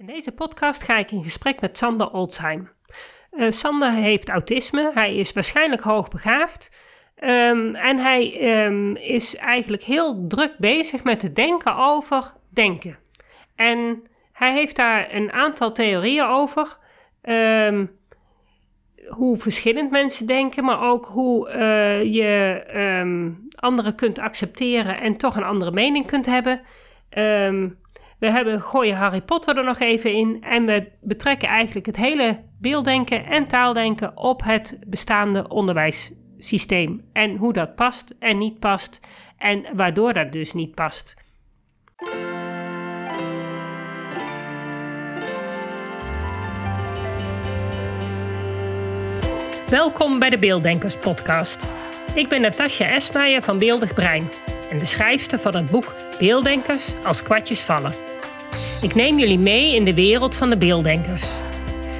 In deze podcast ga ik in gesprek met Sander Oldsheim. Uh, Sander heeft autisme, hij is waarschijnlijk hoogbegaafd um, en hij um, is eigenlijk heel druk bezig met het denken over denken. En hij heeft daar een aantal theorieën over. Um, hoe verschillend mensen denken, maar ook hoe uh, je anderen kunt accepteren en toch een andere mening kunt hebben. We hebben, gooien Harry Potter er nog even in en we betrekken eigenlijk het hele beelddenken en taaldenken op het bestaande onderwijssysteem. En hoe dat past en niet past en waardoor dat dus niet past. Welkom bij de Beelddenkers Podcast. Ik ben Natasja Esmeijer van Beeldig Brein en de schrijfster van het boek Beelddenkers als kwartjes vallen. Ik neem jullie mee in de wereld van de beelddenkers.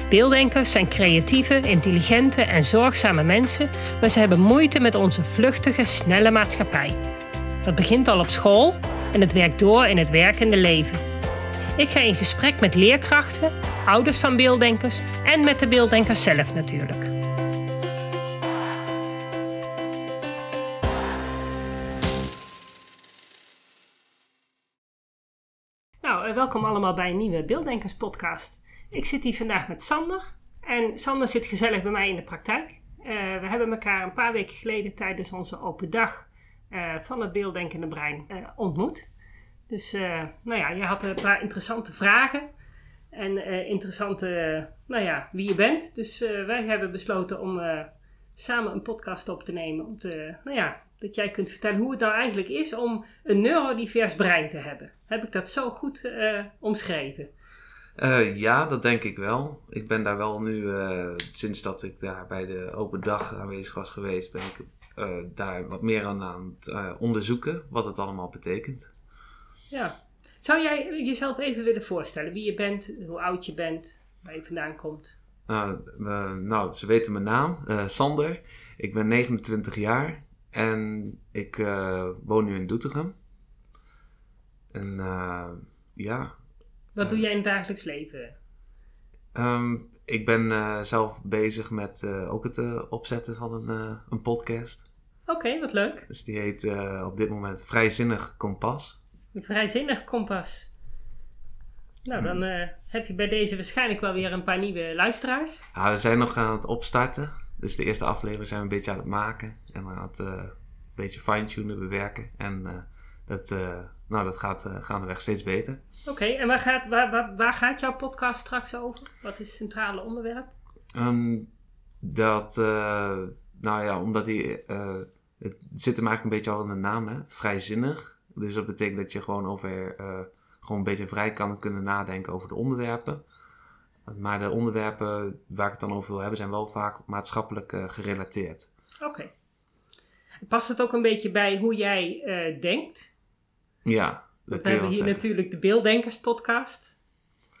Beelddenkers zijn creatieve, intelligente en zorgzame mensen, maar ze hebben moeite met onze vluchtige, snelle maatschappij. Dat begint al op school en het werkt door in het werkende leven. Ik ga in gesprek met leerkrachten, ouders van beelddenkers en met de beelddenkers zelf natuurlijk. Welkom allemaal bij een nieuwe Beelddenkers podcast. Ik zit hier vandaag met Sander. En Sander zit gezellig bij mij in de praktijk. Uh, we hebben elkaar een paar weken geleden tijdens onze open dag uh, van het beelddenkende brein uh, ontmoet. Dus nou ja, je had een paar interessante vragen. En interessante, nou ja, wie je bent. Dus wij hebben besloten om samen een podcast op te nemen. Om te, nou ja, dat jij kunt vertellen hoe het nou eigenlijk is om een neurodivers brein te hebben. Heb ik dat zo goed uh, omschreven? Uh, ja, dat denk ik wel. Ik ben daar wel nu, uh, sinds dat ik daar bij de open dag aanwezig was geweest, ben ik daar wat meer aan, aan het onderzoeken wat het allemaal betekent. Ja. Zou jij jezelf even willen voorstellen wie je bent, hoe oud je bent, waar je vandaan komt? nou, ze weten mijn naam, Sander. Ik ben 29 jaar. En ik uh, woon nu in Doetinchem. En uh, ja. Wat doe jij in het dagelijks leven? Um, ik ben zelf bezig met ook het opzetten van een, een podcast. Oké, okay, wat leuk. Dus die heet op dit moment Vrijzinnig Kompas. Vrijzinnig Kompas. Nou, dan heb je bij deze waarschijnlijk wel weer een paar nieuwe luisteraars. Ja, we zijn nog aan het opstarten. Dus de eerste aflevering zijn we een beetje aan het maken. En aan het uh, een beetje fine-tunen, bewerken. En uh, dat, uh, nou, dat gaat gaandeweg steeds beter. Oké, en waar gaat, waar, waar, waar, gaat jouw podcast straks over? Wat is het centrale onderwerp? Um, dat, nou ja, omdat hij, het zit hem eigenlijk een beetje al in de naam, hè? vrijzinnig. Dus dat betekent dat je gewoon over, gewoon een beetje vrij kan kunnen nadenken over de onderwerpen. Maar de onderwerpen waar ik het dan over wil hebben zijn wel vaak maatschappelijk uh, gerelateerd. Oké. Past het ook een beetje bij hoe jij uh, denkt? Ja, dat We hebben hier natuurlijk de Beelddenkers podcast.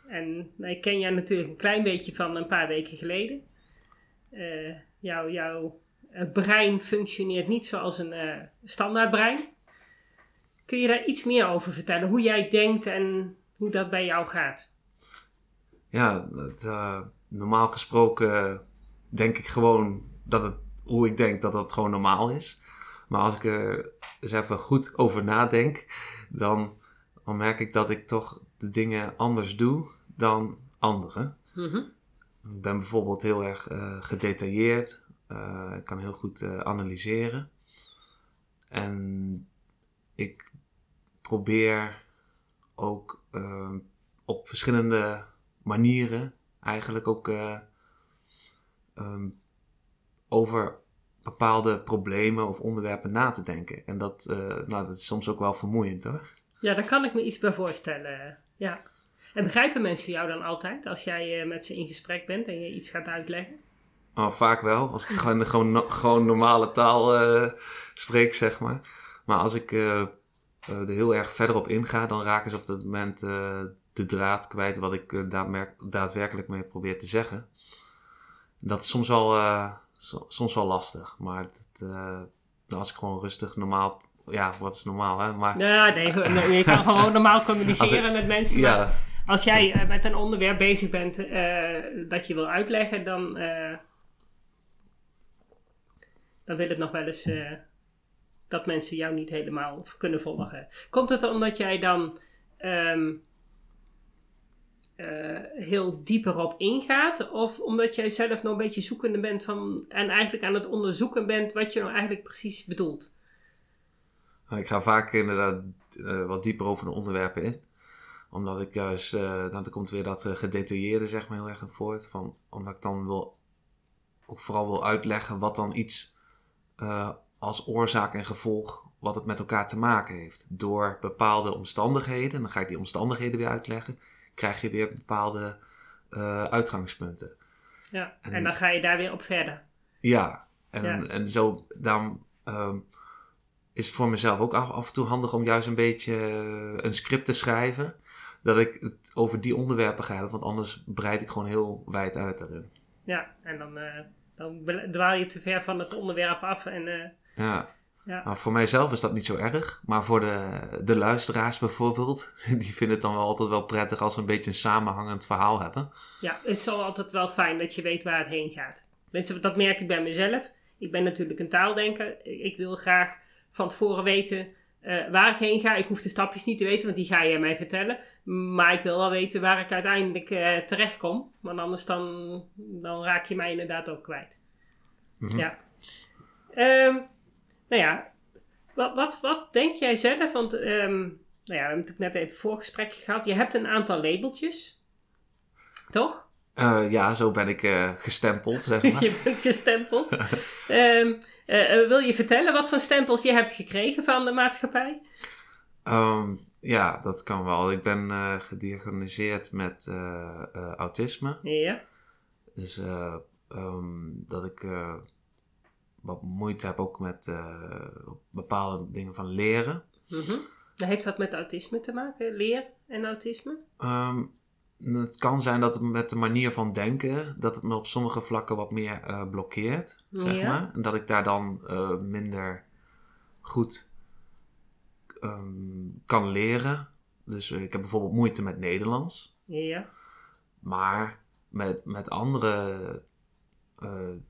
En ik ken jij natuurlijk een klein beetje van een paar weken geleden. Uh, jouw jouw brein functioneert niet zoals een standaard brein. Kun je daar iets meer over vertellen? Hoe jij denkt en hoe dat bij jou gaat? Ja, het, uh, normaal gesproken denk ik gewoon dat het, hoe ik denk, dat dat gewoon normaal is. Maar als ik er eens even goed over nadenk, dan, dan merk ik dat ik toch de dingen anders doe dan anderen. Mhm. Ik ben bijvoorbeeld heel erg uh, gedetailleerd. Uh, ik kan heel goed analyseren. En ik probeer ook op verschillende manieren eigenlijk ook uh, um, over bepaalde problemen of onderwerpen na te denken. En dat, uh, nou, dat is soms ook wel vermoeiend hoor. Ja, daar kan ik me iets bij voorstellen. Ja. En begrijpen mensen jou dan altijd als jij uh, met ze in gesprek bent en je iets gaat uitleggen? Oh, vaak wel. Als ik gewoon, gewoon, gewoon normale taal spreek, zeg maar. Maar als ik er heel erg verder op inga, dan raken ze op dat moment de draad kwijt wat ik uh, daadwerkelijk mee probeer te zeggen. Dat is soms wel, uh, soms wel lastig, maar dat, uh, als ik gewoon rustig normaal, ja, wat is normaal hè? Maar, ja, nee, je kan gewoon normaal communiceren met mensen. Ja. Als jij eh, met een onderwerp bezig bent eh, dat je wil uitleggen, dan, eh, dan wil het nog wel eens eh, dat mensen jou niet helemaal kunnen volgen. Komt het omdat jij dan ehm, eh, heel diep erop ingaat? Of omdat jij zelf nog een beetje zoekende bent van, en eigenlijk aan het onderzoeken bent wat je nou eigenlijk precies bedoelt? Nou, Ik ga vaak inderdaad eh, wat dieper over de onderwerpen in. Omdat ik juist, eh nou, dan komt weer dat gedetailleerde zeg maar heel erg voort. Van, omdat ik dan wil, ook vooral wil uitleggen wat dan iets als oorzaak en gevolg, wat het met elkaar te maken heeft. Door bepaalde omstandigheden, en dan ga ik die omstandigheden weer uitleggen, krijg je weer bepaalde eh, uitgangspunten. Ja, en, En- dan ga je daar weer op verder. Ja, en, Ja. en zo, daarom ehm, is het voor mezelf ook af, af en toe handig om juist een beetje eh, een script te schrijven. Dat ik het over die onderwerpen ga hebben, want anders breid ik gewoon heel wijd uit daarin. Ja, en dan, eh, dan dwaal je te ver van het onderwerp af. En, Ja. Ja. Nou, voor mijzelf is dat niet zo erg, maar voor de, de luisteraars bijvoorbeeld, die vinden het dan wel altijd wel prettig als ze een beetje een samenhangend verhaal hebben. ja, het is altijd wel fijn dat je weet waar het heen gaat. Dat merk ik bij mezelf. Ik ben natuurlijk een taaldenker. Ik wil graag van tevoren weten eh, waar ik heen ga. Ik hoef de stapjes niet te weten, want die ga je mij vertellen. Maar ik wil wel weten waar ik uiteindelijk eh, terecht kom. Want anders dan, dan raak je mij inderdaad ook kwijt. Mhm. Ja. Ehm, nou ja, wat, wat, wat denk jij zelf? Want ehm, nou ja, we hebben natuurlijk net even voorgesprek gehad. Je hebt een aantal labeltjes. Toch? Eh, ja, zo ben ik eh, gestempeld, zeg maar. je bent gestempeld. Ehm, eh, wil je vertellen wat voor stempels je hebt gekregen van de maatschappij? Ehm, ja, dat kan wel. Ik ben gediagnosticeerd met autisme. Ja. Dus dat ik wat moeite heb ook met eh, bepaalde dingen van leren. Mhm. Heeft dat met autisme te maken? Leer en autisme? Ehm, het kan zijn dat het met de manier van denken, dat het me op sommige vlakken wat meer eh, blokkeert, zeg maar. En dat ik daar dan eh, minder goed ehm, kan leren. Dus ik heb bijvoorbeeld moeite met Nederlands. Ja. Maar met, met andere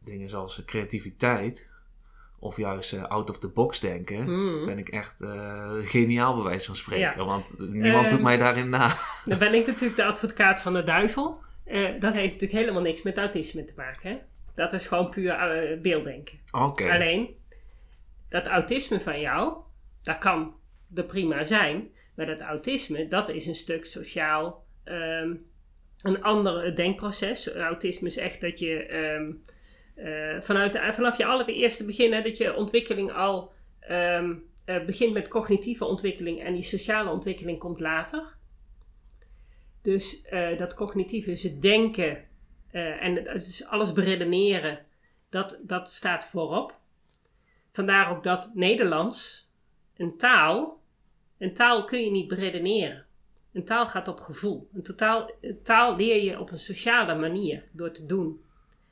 dingen zoals creativiteit of juist eh, out of the box denken, Hmm. ben ik echt eh, geniaal bij wijze van spreken. Ja. Want niemand doet Ehm, mij daarin na. Dan ben ik natuurlijk de advocaat van de duivel. Eh, dat heeft natuurlijk helemaal niks met autisme te maken. Hè? Dat is gewoon puur eh, beelddenken. Oké. Alleen, dat autisme van jou, dat kan er prima zijn. Maar dat autisme, dat is een stuk sociaal, ehm, een ander denkproces. Autisme is echt dat je ehm, eh, vanuit de, vanaf je allereerste begin, hè, dat je ontwikkeling al ehm, eh, begint met cognitieve ontwikkeling en die sociale ontwikkeling komt later. Dus eh, dat cognitieve is het denken eh, en dus alles beredeneren, dat, dat staat voorop. Vandaar ook dat Nederlands, een taal, een taal kun je niet beredeneren. Een taal gaat op gevoel. Een totaal, taal leer je op een sociale manier door te doen.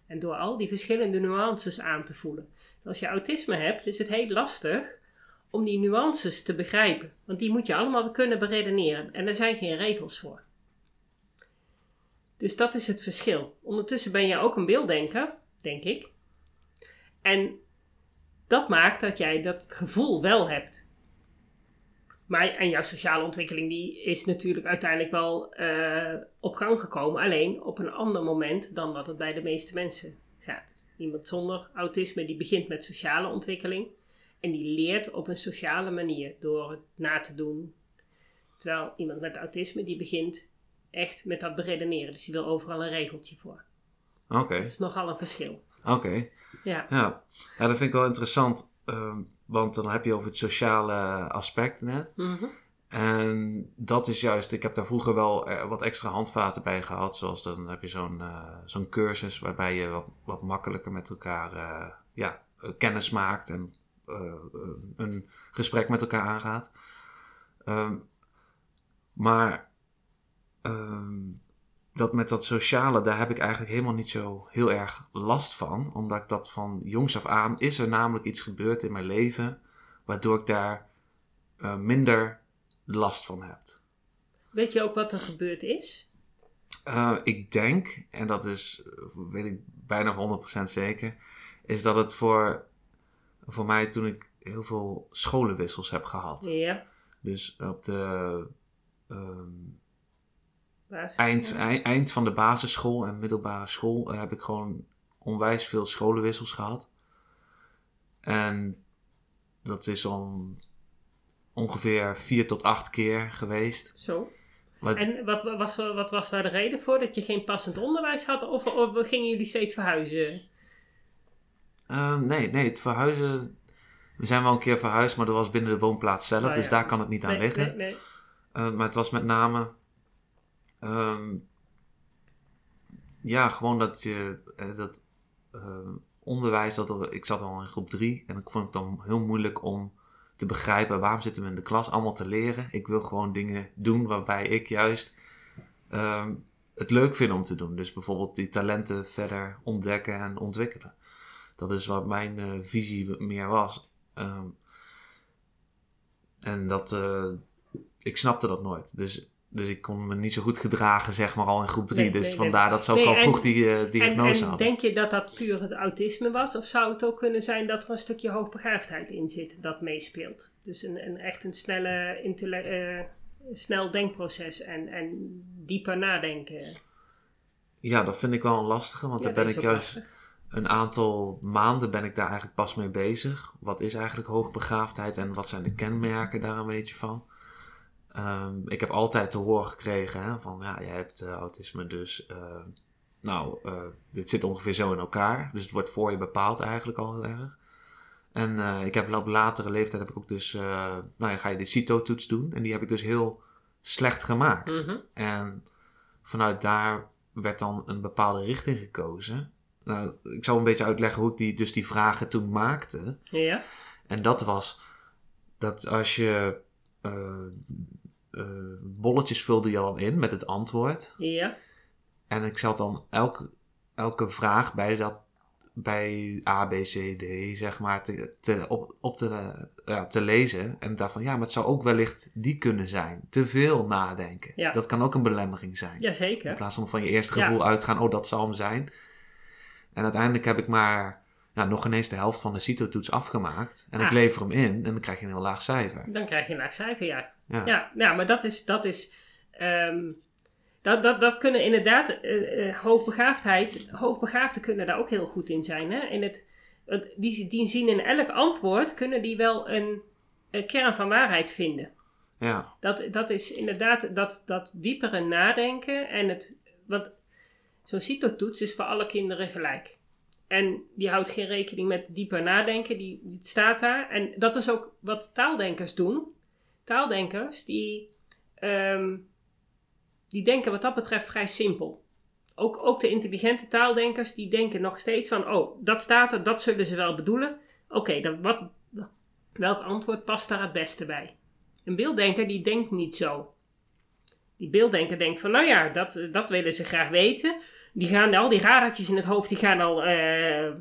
En door al die verschillende nuances aan te voelen. Als je autisme hebt, is het heel lastig om die nuances te begrijpen. Want die moet je allemaal kunnen beredeneren. En er zijn geen regels voor. Dus dat is het verschil. Ondertussen ben je ook een beelddenker, denk ik. En dat maakt dat jij dat gevoel wel hebt. Maar, en jouw sociale ontwikkeling die is natuurlijk uiteindelijk wel eh, op gang gekomen. Alleen op een ander moment dan dat het bij de meeste mensen gaat. Iemand zonder autisme die begint met sociale ontwikkeling. En die leert op een sociale manier door het na te doen. Terwijl iemand met autisme die begint echt met dat beredeneren. Dus die wil overal een regeltje voor. Oké, Dat is nogal een verschil. oké. Ja, Ja. ja, dat vind ik wel interessant. ehm, want dan heb je over het sociale aspect net. Mhm. En dat is juist, ik heb daar vroeger wel eh, wat extra handvaten bij gehad. Zoals dan heb je zo'n eh, zo'n cursus waarbij je wat, wat makkelijker met elkaar eh, ja, kennis maakt en een gesprek met elkaar aangaat. Ehm, maar dat met dat sociale, daar heb ik eigenlijk helemaal niet zo heel erg last van. Omdat ik dat van jongs af aan, is er namelijk iets gebeurd in mijn leven, waardoor ik daar eh, minder last van heb. Weet je ook wat er gebeurd is? Uh, ik denk, en dat is, weet ik bijna 100% zeker, is dat het voor, voor mij toen ik heel veel scholenwissels heb gehad. Ja. Dus op de ehm, eind, eind, van de basisschool en middelbare school eh, heb ik gewoon onwijs veel scholenwissels gehad. En dat is om ongeveer vier tot acht keer geweest. Zo. Wat- En wat was, wat was daar de reden voor? Dat je geen passend onderwijs had? Of, of gingen jullie steeds verhuizen? Ehm, nee, nee, het verhuizen. We zijn wel een keer verhuisd, maar dat was binnen de woonplaats zelf, Nou dus daar kan het niet aan Nee, liggen. nee, nee. Uh, maar het was met name. Ehm, ja, gewoon dat je. eh, dat eh, onderwijs. Dat ik zat al in groep 3 en ik vond het dan heel moeilijk om te begrijpen waarom zitten we in de klas allemaal te leren. Ik wil gewoon dingen doen waarbij ik juist ehm, het leuk vind om te doen. Dus bijvoorbeeld die talenten verder ontdekken en ontwikkelen. Dat is wat mijn eh, visie meer was. Ehm, en dat, eh, ik snapte dat nooit. Dus, dus ik kon me niet zo goed gedragen, zeg maar, al in groep 3. Nee, dus nee, nee. vandaar dat ze ook al en- vroeg die eh, diagnose en hadden. denk je dat dat puur het autisme was? Of zou het ook kunnen zijn dat er een stukje hoogbegaafdheid in zit dat meespeelt? Dus een, een echt een snelle, eh, snel denkproces en, en dieper nadenken. Ja, dat vind ik wel een lastige, want Ja, daar ben ik juist lastig. een aantal maanden ben ik daar eigenlijk pas mee bezig. Wat is eigenlijk hoogbegaafdheid en wat zijn de kenmerken daar een beetje van? Ehm, ik heb altijd te horen gekregen hè, van ja, jij hebt eh, autisme, dus eh, nou, eh, dit zit ongeveer zo in elkaar. Dus het wordt voor je bepaald eigenlijk al heel erg. En ik heb op latere leeftijd heb ik ook dus, nou ja, ga je de CITO-toets doen. En die heb ik dus heel slecht gemaakt. Mhm. En vanuit daar werd dan een bepaalde richting gekozen. Nou, ik zal een beetje uitleggen hoe ik die, dus die vragen toen maakte. Ja, En dat was dat als je eh, bolletjes vulde je dan in met het antwoord. ja, En ik zat dan elke, elke vraag bij, dat, bij A, B, C, D, zeg maar, te, te, op, op te, ja, te lezen. En daarvan, ja, maar het zou ook wellicht die kunnen zijn. Te veel nadenken. Ja. Dat kan ook een belemmering zijn. In jazeker. plaats van van je eerste Ja. gevoel uitgaan, oh, dat zal hem zijn. En uiteindelijk heb ik maar ja, nog ineens de helft van de CITO-toets afgemaakt. En ik Ah. lever hem in en dan krijg je een heel laag cijfer. Dan krijg je een laag cijfer, ja. Ja. Ja, ja maar dat is. Dat is ehm, dat, dat, dat kunnen inderdaad. eh, eh, hoogbegaafdheid. Hoogbegaafden kunnen daar ook heel goed in zijn. Hè? In het, het- die, die zien in elk antwoord. kunnen die wel een, een kern van waarheid vinden. ja. Dat, dat is inderdaad dat, dat diepere nadenken. En het. Want zo'n CITO-toets is voor alle kinderen gelijk. En die houdt geen rekening met dieper nadenken. Die, die staat daar. En dat is ook wat taaldenkers doen. Taaldenkers die, ehm, die denken wat dat betreft vrij simpel. Ook, ook de intelligente taaldenkers die denken nog steeds van... Oh, dat staat er, dat zullen ze wel bedoelen. Oké, wat, welk antwoord past daar het beste bij? Een beelddenker die denkt niet zo. Die beelddenker denkt van, nou ja, dat, dat willen ze graag weten. Die gaan al die radertjes in het hoofd, die gaan al, eh, eh,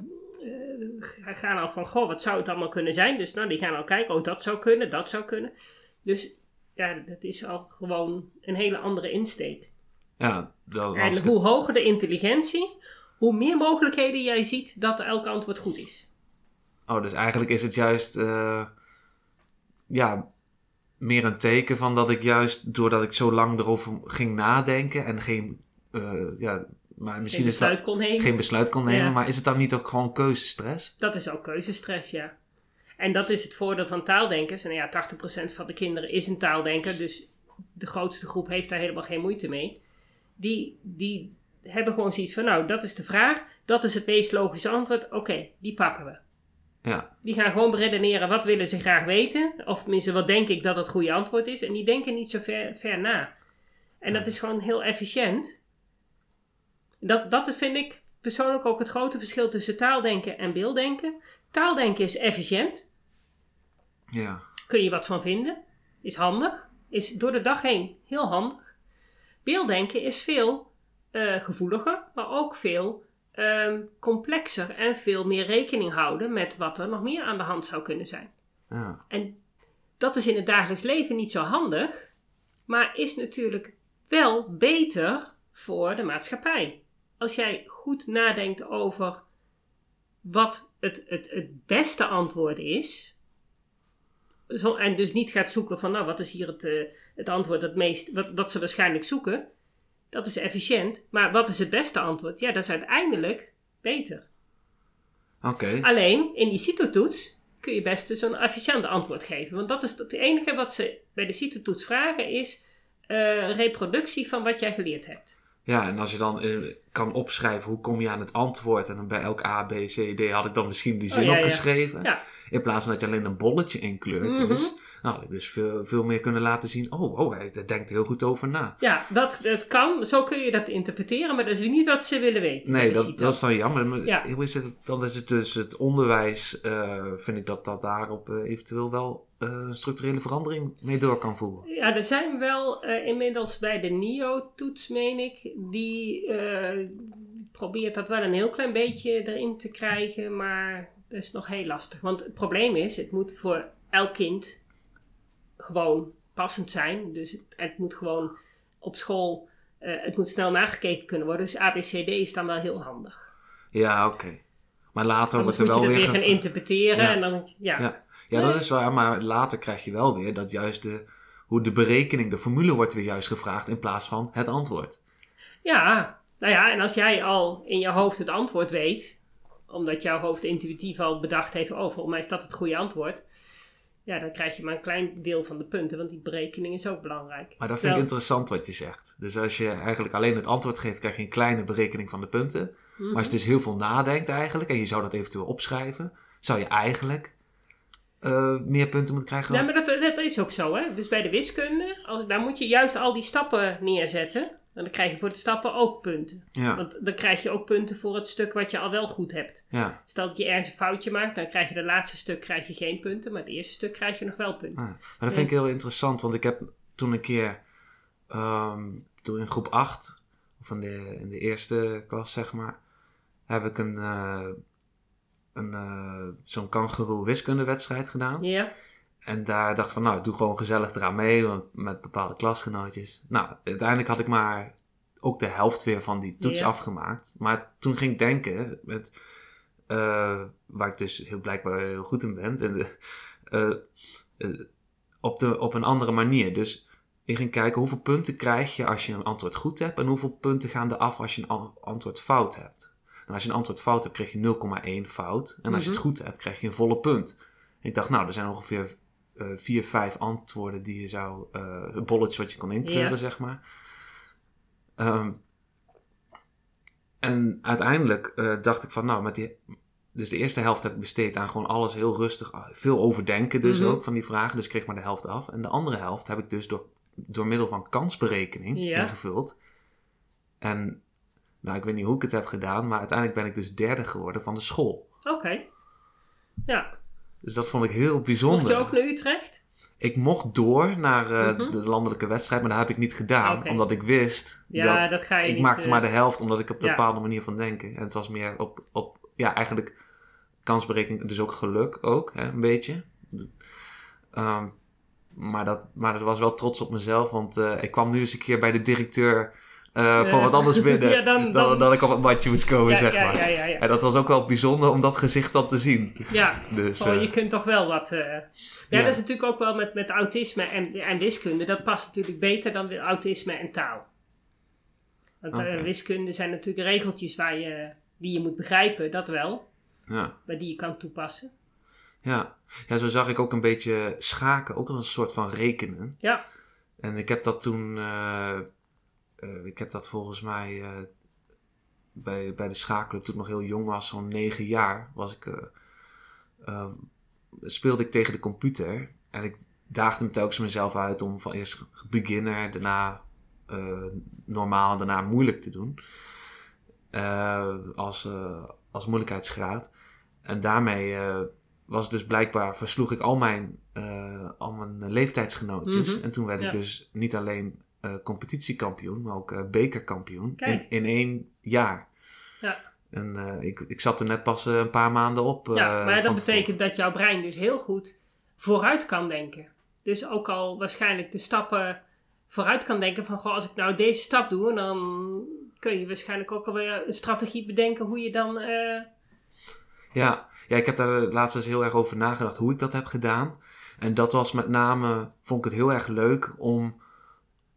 gaan al van, goh, wat zou het allemaal kunnen zijn? Dus nou, die gaan al kijken, oh, dat zou kunnen, dat zou kunnen. Dus ja, dat is al gewoon een hele andere insteek. Ja, dat was En hoe hoger de intelligentie, hoe meer mogelijkheden jij ziet dat elk antwoord goed is. Oh, dus eigenlijk is het juist eh, ja, meer een teken van dat ik juist doordat ik zo lang erover ging nadenken en geen, eh, ja, maar misschien Geen is besluit kon nemen. geen besluit kon nemen, Ja. maar is het dan niet ook gewoon keuzestress? Dat is ook keuzestress, ja. En dat is het voordeel van taaldenkers. En ja, 80% van de kinderen is een taaldenker, dus de grootste groep heeft daar helemaal geen moeite mee. Die, die hebben gewoon zoiets van, nou, dat is de vraag, dat is het meest logische antwoord, oké, die pakken we. Ja, Die gaan gewoon beredeneren, wat willen ze graag weten? Of tenminste, wat denk ik dat het goede antwoord is? En die denken niet zo ver, ver na. En dat is gewoon heel efficiënt. Dat, dat vind ik persoonlijk ook het grote verschil tussen taaldenken en beelddenken. Taaldenken is efficiënt. Ja, Kun je wat van vinden. Is handig. Is door de dag heen heel handig. Beelddenken is veel eh, gevoeliger, maar ook veel ehm, complexer en veel meer rekening houden met wat er nog meer aan de hand zou kunnen zijn. ja, En dat is in het dagelijks leven niet zo handig. maar is natuurlijk wel beter voor de maatschappij. Als jij goed nadenkt over wat het, het, het beste antwoord is, zo, en dus niet gaat zoeken van, nou, wat is hier het, eh, het antwoord het meest, wat, wat ze waarschijnlijk zoeken, dat is efficiënt. Maar wat is het beste antwoord? Ja, dat is uiteindelijk beter. Oké. Alleen in die CITO-toets kun je best zo'n efficiënt antwoord geven. Want dat is het enige wat ze bij de CITO-toets vragen is eh, reproductie van wat jij geleerd hebt. Ja, en als je dan eh, kan opschrijven hoe kom je aan het antwoord en dan bij elk A, B, C, D had ik dan misschien die Oh, zin ja. opgeschreven. Ja. In plaats van dat je alleen een bolletje inkleurt. Mhm. Dus, nou, had ik dus veel, veel meer kunnen laten zien. Oh, oh, hij denkt heel goed over na. Ja, dat, dat kan. Zo kun je dat interpreteren, maar dat is niet wat ze willen weten. Nee, dat, dat is dan jammer. Maar Ja. hoe is het, dan is het dus het onderwijs, eh, vind ik dat dat daarop eh, eventueel wel een structurele verandering mee door kan voeren. Ja, er zijn wel eh, inmiddels bij de NIO-toets, meen ik, die eh, probeert dat wel een heel klein beetje erin te krijgen, maar dat is nog heel lastig. Want het probleem is, het moet voor elk kind gewoon passend zijn. Dus het, het moet gewoon op school, het moet snel nagekeken kunnen worden. Dus ABCD is dan wel heel handig. Ja, oké. Maar later Anders wordt moet er je wel dat weer weer... gaan interpreteren Ja. en dan, ja. Ja. Ja, dat is waar. Maar later krijg je wel weer dat juist de, hoe de berekening, de formule wordt weer juist gevraagd in plaats van het antwoord. Ja, nou ja, en als jij al in je hoofd het antwoord weet, omdat jouw hoofd intuïtief al bedacht heeft, oh, volgens mij is dat het goede antwoord. Ja, dan krijg je maar een klein deel van de punten, want die berekening is ook belangrijk. Maar dat vind ik interessant wat je zegt. Dus als je eigenlijk alleen het antwoord geeft, krijg je een kleine berekening van de punten. Mhm. Maar als je dus heel veel nadenkt eigenlijk, en je zou dat eventueel opschrijven, zou je eigenlijk eh, meer punten moeten krijgen. Ja, maar dat, dat is ook zo, hè. Dus bij de wiskunde, als, daar moet je juist al die stappen neerzetten. En dan krijg je voor de stappen ook punten. Ja, Want dan krijg je ook punten voor het stuk wat je al wel goed hebt. ja. Stel dat je ergens een foutje maakt, dan krijg je het laatste stuk krijg je geen punten. Maar het eerste stuk krijg je nog wel punten. Ah, maar dat vind ik heel interessant, want ik heb toen een keer, ehm, toen in groep 8, of in de, in de eerste klas zeg maar, heb ik een, eh, een eh, zo'n kangeroe wiskundewedstrijd gedaan. Ja, En daar dacht ik van, nou, ik doe gewoon gezellig eraan mee, want met bepaalde klasgenootjes. Nou, uiteindelijk had ik maar ook de helft weer van die toets Ja. afgemaakt. Maar toen ging ik denken, met, eh, waar ik dus heel blijkbaar heel goed in ben, en de, eh, op, de, op een andere manier. Dus ik ging kijken hoeveel punten krijg je als je een antwoord goed hebt en hoeveel punten gaan er af als je een an- antwoord fout hebt. Als je een antwoord fout hebt, krijg je 0,1 fout. En als je het Mhm. goed hebt, krijg je een volle punt. En ik dacht, nou, er zijn ongeveer eh, vier, vijf antwoorden die je zou, eh een bolletje wat je kon inkleuren, Ja. zeg maar. Ehm, en uiteindelijk eh, dacht ik van, nou, met die, dus de eerste helft heb ik besteed aan gewoon alles heel rustig, ah, veel overdenken dus Mhm. ook van die vragen, dus ik kreeg maar de helft af. En de andere helft heb ik dus door, door middel van kansberekening Ja. ingevuld. En, nou, ik weet niet hoe ik het heb gedaan, maar uiteindelijk ben ik dus derde geworden van de school. oké. Ja, Dus dat vond ik heel bijzonder. mocht je ook naar Utrecht? Ik mocht door naar eh, Mhm. de landelijke wedstrijd, maar dat heb ik niet gedaan. Omdat ik wist Ja, dat, dat, ga je ik niet... maakte eh, maar de helft, omdat ik op een ja. bepaalde manier van denken. En het was meer op, op ja, eigenlijk kansberekening, dus ook geluk ook, hè, een beetje. Ehm, maar, dat, maar dat was wel trots op mezelf, want eh, ik kwam nu eens een keer bij de directeur eh, voor eh, wat anders binnen. ja, dan, dan, dan, dan ik op het matje moest komen, ja, zeg ja, maar. En dat was ook wel bijzonder om dat gezicht dan te zien. Ja, Dus, eh, je kunt toch wel wat... eh, Ja, dat is natuurlijk ook wel met, met autisme en, en wiskunde. Dat past natuurlijk beter dan autisme en taal. Want eh, wiskunde zijn natuurlijk regeltjes waar je, die je moet begrijpen, dat wel. ja. Maar die je kan toepassen. Ja. ja, zo zag ik ook een beetje schaken, ook als een soort van rekenen. Ja. En ik heb dat toen, eh, ik heb dat volgens mij eh, bij, bij de schaakclub toen ik nog heel jong was, zo'n negen jaar, was ik, eh, speelde ik tegen de computer. En ik daagde me telkens mezelf uit om van eerst beginner, daarna normaal en daarna moeilijk te doen. Als, als moeilijkheidsgraad. En daarmee was dus blijkbaar, versloeg ik al mijn, al mijn leeftijdsgenootjes. Mhm. En toen werd Ja. ik dus niet alleen eh, competitiekampioen, maar ook eh, bekerkampioen. In, in één jaar. Ja. En eh, ik, ik zat er net pas een paar maanden op. ja, maar dat betekent dat jouw brein dus heel goed vooruit kan denken. Dus ook al waarschijnlijk de stappen vooruit kan denken van, goh, als ik nou deze stap doe, dan kun je waarschijnlijk ook alweer een strategie bedenken hoe je dan... Ja, ja, ik heb daar laatst eens heel erg over nagedacht hoe ik dat heb gedaan. En dat was met name, vond ik het heel erg leuk om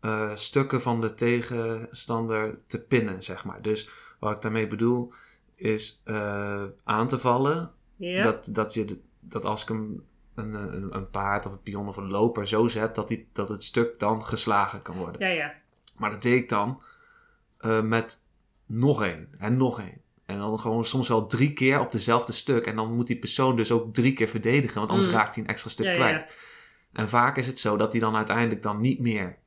eh, stukken van de tegenstander te pinnen, zeg maar. Dus wat ik daarmee bedoel, is eh, aan te vallen. Dat, dat, je, dat als ik hem een, een, een paard of een pion of een loper zo zet, dat, die, dat het stuk dan geslagen kan worden. ja, ja. Maar dat deed ik dan eh, met nog één en nog één. En dan gewoon soms wel drie keer op dezelfde stuk. En dan moet die persoon dus ook drie keer verdedigen, want anders Mm. raakt hij een extra stuk Ja, ja, kwijt. En vaak is het zo dat hij dan uiteindelijk dan niet meer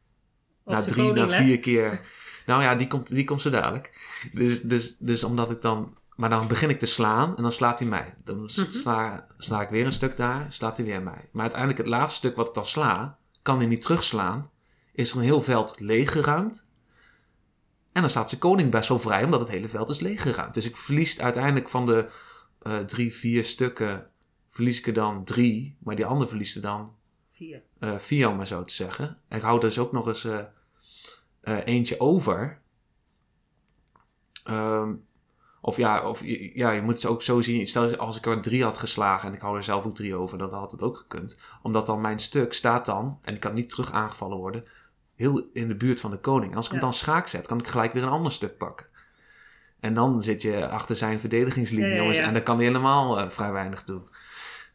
na drie, na vier keer. Nou ja, die komt, die komt zo dadelijk. Dus, dus, dus omdat ik dan. Maar dan begin ik te slaan en dan slaat hij mij. Dan Mhm. sla, sla ik weer een stuk daar, slaat hij weer mij. Maar uiteindelijk het laatste stuk wat ik dan sla, kan hij niet terugslaan. Is er een heel veld leeggeruimd. En dan staat zijn koning best wel vrij, omdat het hele veld is leeggeruimd. Dus ik verlies uiteindelijk van de eh, drie, vier stukken, verlies ik er dan drie. Maar die andere verliest er dan Vier. eh vier, om maar zo te zeggen. En ik hou dus ook nog eens eh, eh, eentje over. Ehm, of ja, of, je- ja, je moet het ook zo zien. Stel als ik er drie had geslagen en ik hou er zelf ook drie over, dan had het ook gekund. Omdat dan mijn stuk staat dan, en ik kan niet terug aangevallen worden, heel in de buurt van de koning. En als ik hem dan schaak zet, kan ik gelijk weer een ander stuk pakken. En dan zit je achter zijn verdedigingslinie, Ja, ja, jongens, en dan kan hij helemaal vrij weinig doen.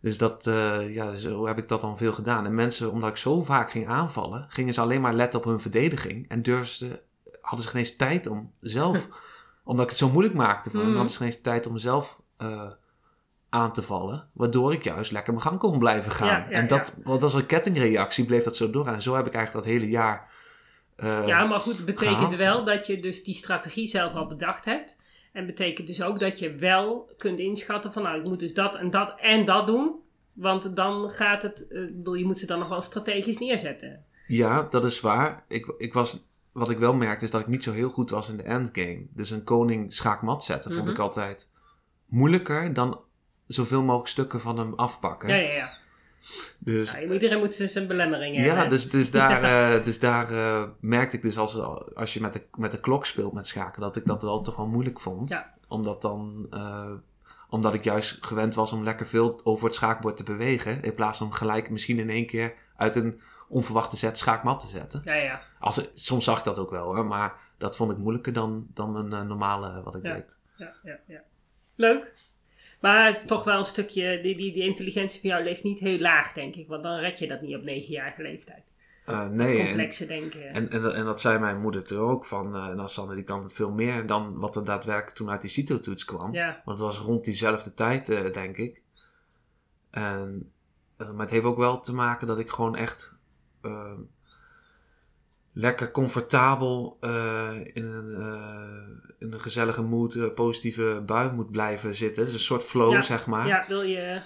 Dus dat, eh, ja, zo heb ik dat dan veel gedaan. En mensen, omdat ik zo vaak ging aanvallen, gingen ze alleen maar letten op hun verdediging. En durfden hadden ze geen eens tijd om zelf, omdat ik het zo moeilijk maakte voor hen, Mhm. hadden ze geen eens tijd om zelf eh, aan te vallen. Waardoor ik juist lekker mijn gang kon blijven gaan. Ja, ja, en dat, want als een kettingreactie bleef dat zo doorgaan. En zo heb ik eigenlijk dat hele jaar. eh, Ja, maar goed, het betekent wel dat je dus die strategie zelf al bedacht hebt. En betekent dus ook dat je wel kunt inschatten van, nou, ik moet dus dat en dat en dat doen. Want dan gaat het, eh, je moet ze dan nog wel strategisch neerzetten. Ja, dat is waar. Ik, ik was, wat ik wel merkte is dat ik niet zo heel goed was in de endgame. Dus een koning schaakmat zetten vond Mhm. ik altijd moeilijker dan zoveel mogelijk stukken van hem afpakken. Ja, ja, ja. Dus ja iedereen moet zijn- belemmeringen ja, hebben. dus, dus daar, eh, dus daar eh, merkte ik dus als, als je met de, met de klok speelt met schaken, dat ik dat wel toch wel moeilijk vond. Ja. Omdat dan, eh, omdat ik juist gewend was om lekker veel over het schaakbord te bewegen. In plaats van gelijk misschien in één keer uit een onverwachte zet schaakmat te zetten. Ja, ja. Als, soms zag ik dat ook wel hoor, maar dat vond ik moeilijker dan, dan een normale wat ik Ja. deed. ja, ja, ja. Leuk. Maar het is toch wel een stukje, die, die, die intelligentie van jou ligt niet heel laag, denk ik. Want dan red je dat niet op negenjarige leeftijd. Eh, nee, en, Complexe denken. en, en, en dat zei mijn moeder er ook van, eh nou Sander die kan veel meer dan wat er daadwerkelijk toen uit die CITO-toets kwam. ja, Want het was rond diezelfde tijd, eh, denk ik. En, maar het heeft ook wel te maken dat ik gewoon echt eh, lekker comfortabel in, een, een gezellige moed, eh, positieve bui moet blijven zitten. Dus een soort flow, Ja, zeg maar. ja, wil je...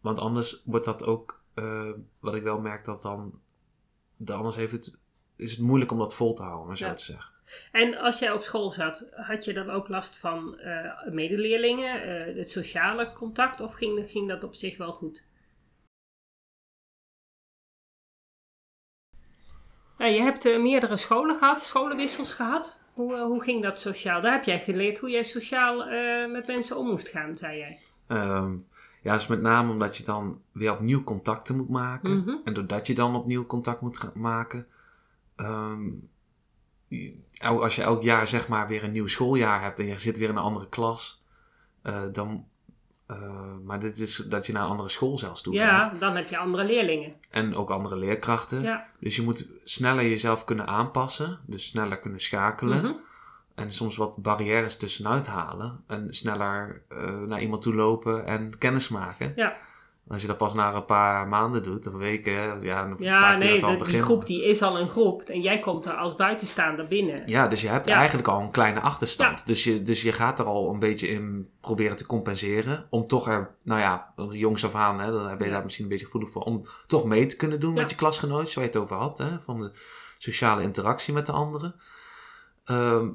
Want anders wordt dat ook, eh, wat ik wel merk, dat dan, de anders heeft het, is het moeilijk om dat vol te houden, maar zo Ja. te zeggen. En als jij op school zat, had je dan ook last van eh, medeleerlingen, eh, het sociale contact, of ging, ging dat op zich wel goed? Ja, je hebt meerdere scholen gehad, scholenwissels gehad. Hoe, eh, hoe ging dat sociaal? Daar heb jij geleerd hoe jij sociaal eh, met mensen om moest gaan, zei jij. Ehm, ja, dus met name omdat je dan weer opnieuw contacten moet maken. Mhm. En doordat je dan opnieuw contact moet gaan maken. ehm, als je elk jaar zeg maar weer een nieuw schooljaar hebt en je zit weer in een andere klas. eh, dan, eh, maar dit is dat je naar een andere school zelfs toe gaat. Ja, dan heb je andere leerlingen. En ook andere leerkrachten. Ja. Dus je moet sneller jezelf kunnen aanpassen. Dus sneller kunnen schakelen. Mhm. En soms wat barrières tussenuit halen. En sneller eh, naar iemand toe lopen en kennis maken. Ja. Als je dat pas na een paar maanden doet, of weken, ja, dan Ja, vaak nee, dat al de- die groep die is al een groep en jij komt er als buitenstaander binnen. Ja, dus je hebt Ja. eigenlijk al een kleine achterstand. Dus, je, dus je gaat er al een beetje in proberen te compenseren. Om toch er, nou ja, jongs af aan, hè, dan ben je Ja. daar misschien een beetje gevoelig voor. Om toch mee te kunnen doen Ja. met je klasgenoot, zoals je het over had. Hè, van de sociale interactie met de anderen. Ehm,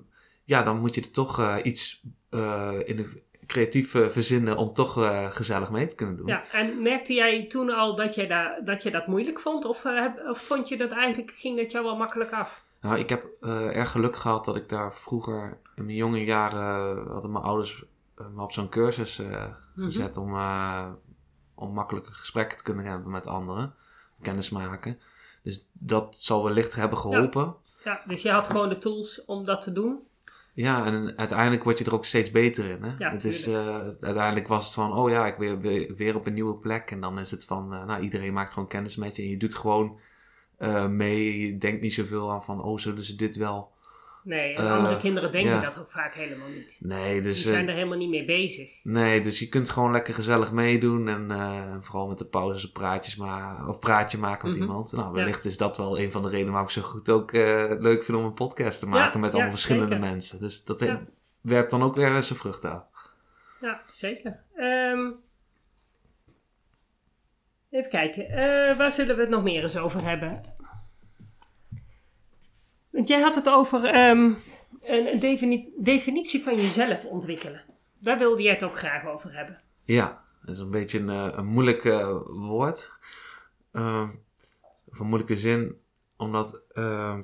ja, dan moet je er toch eh, iets eh, in de creatief eh, verzinnen om toch eh, gezellig mee te kunnen doen. Ja, en merkte jij toen al dat je, daar, dat, je dat moeilijk vond? Of, eh, heb- of vond je dat eigenlijk, ging dat jou wel makkelijk af? Nou, ik heb erg geluk gehad dat ik daar vroeger in mijn jonge jaren hadden mijn ouders me op zo'n cursus eh, gezet om, om makkelijke gesprekken te kunnen hebben met anderen, kennis maken. Dus dat zal wellicht hebben geholpen. Ja, dus je had gewoon de tools om dat te doen. Ja, en uiteindelijk word je er ook steeds beter in. Hè? Ja, het is, eh, uiteindelijk was het van, oh ja, ik weer, weer, weer op een nieuwe plek. En dan is het van, eh, nou, iedereen maakt gewoon kennis met je. En je doet gewoon eh, mee. Je denkt niet zoveel aan van, oh, zullen ze dit wel? Nee, en Eh, andere kinderen denken ja. dat ook vaak helemaal niet. Nee, Die dus, zijn eh, er helemaal niet mee bezig. nee, dus je kunt gewoon lekker gezellig meedoen. En eh, vooral met de pauzes praatjes ma of praatje maken met Mhm. iemand. Nou, Ja. wellicht is dat wel een van de redenen waarom ik zo goed ook eh, leuk vind om een podcast te maken met allemaal verschillende zeker. mensen. Dus dat werpt dan ook weer zijn vrucht aan. Ja, zeker. Ehm, even kijken. Eh, waar zullen we het nog meer eens over hebben? Want jij had het over ehm, een, een defini- definitie van jezelf ontwikkelen. Daar wilde jij het ook graag over hebben. Ja, dat is een beetje een, eh, een moeilijk eh, woord. Of een moeilijke zin, omdat ehm,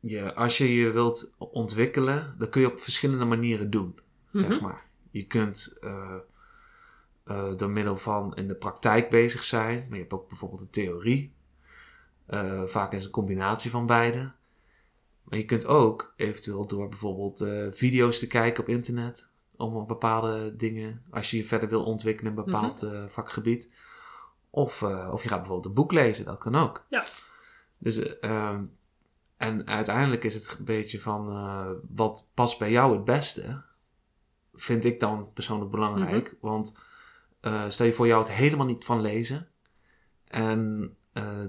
je, als je je wilt ontwikkelen, dat kun je op verschillende manieren doen, zeg Mhm. maar. Je kunt eh, door middel van in de praktijk bezig zijn, maar je hebt ook bijvoorbeeld een theorie. Eh, vaak is het een combinatie van beide. Maar je kunt ook eventueel door bijvoorbeeld eh, video's te kijken op internet. Om bepaalde dingen, als je je verder wil ontwikkelen in een bepaald eh, vakgebied. Of, of je gaat bijvoorbeeld een boek lezen, dat kan ook. Ja. Dus, eh, ehm, en uiteindelijk is het een beetje van wat past bij jou het beste. Vind ik dan persoonlijk belangrijk. Want eh, stel je voor jou het helemaal niet van lezen. En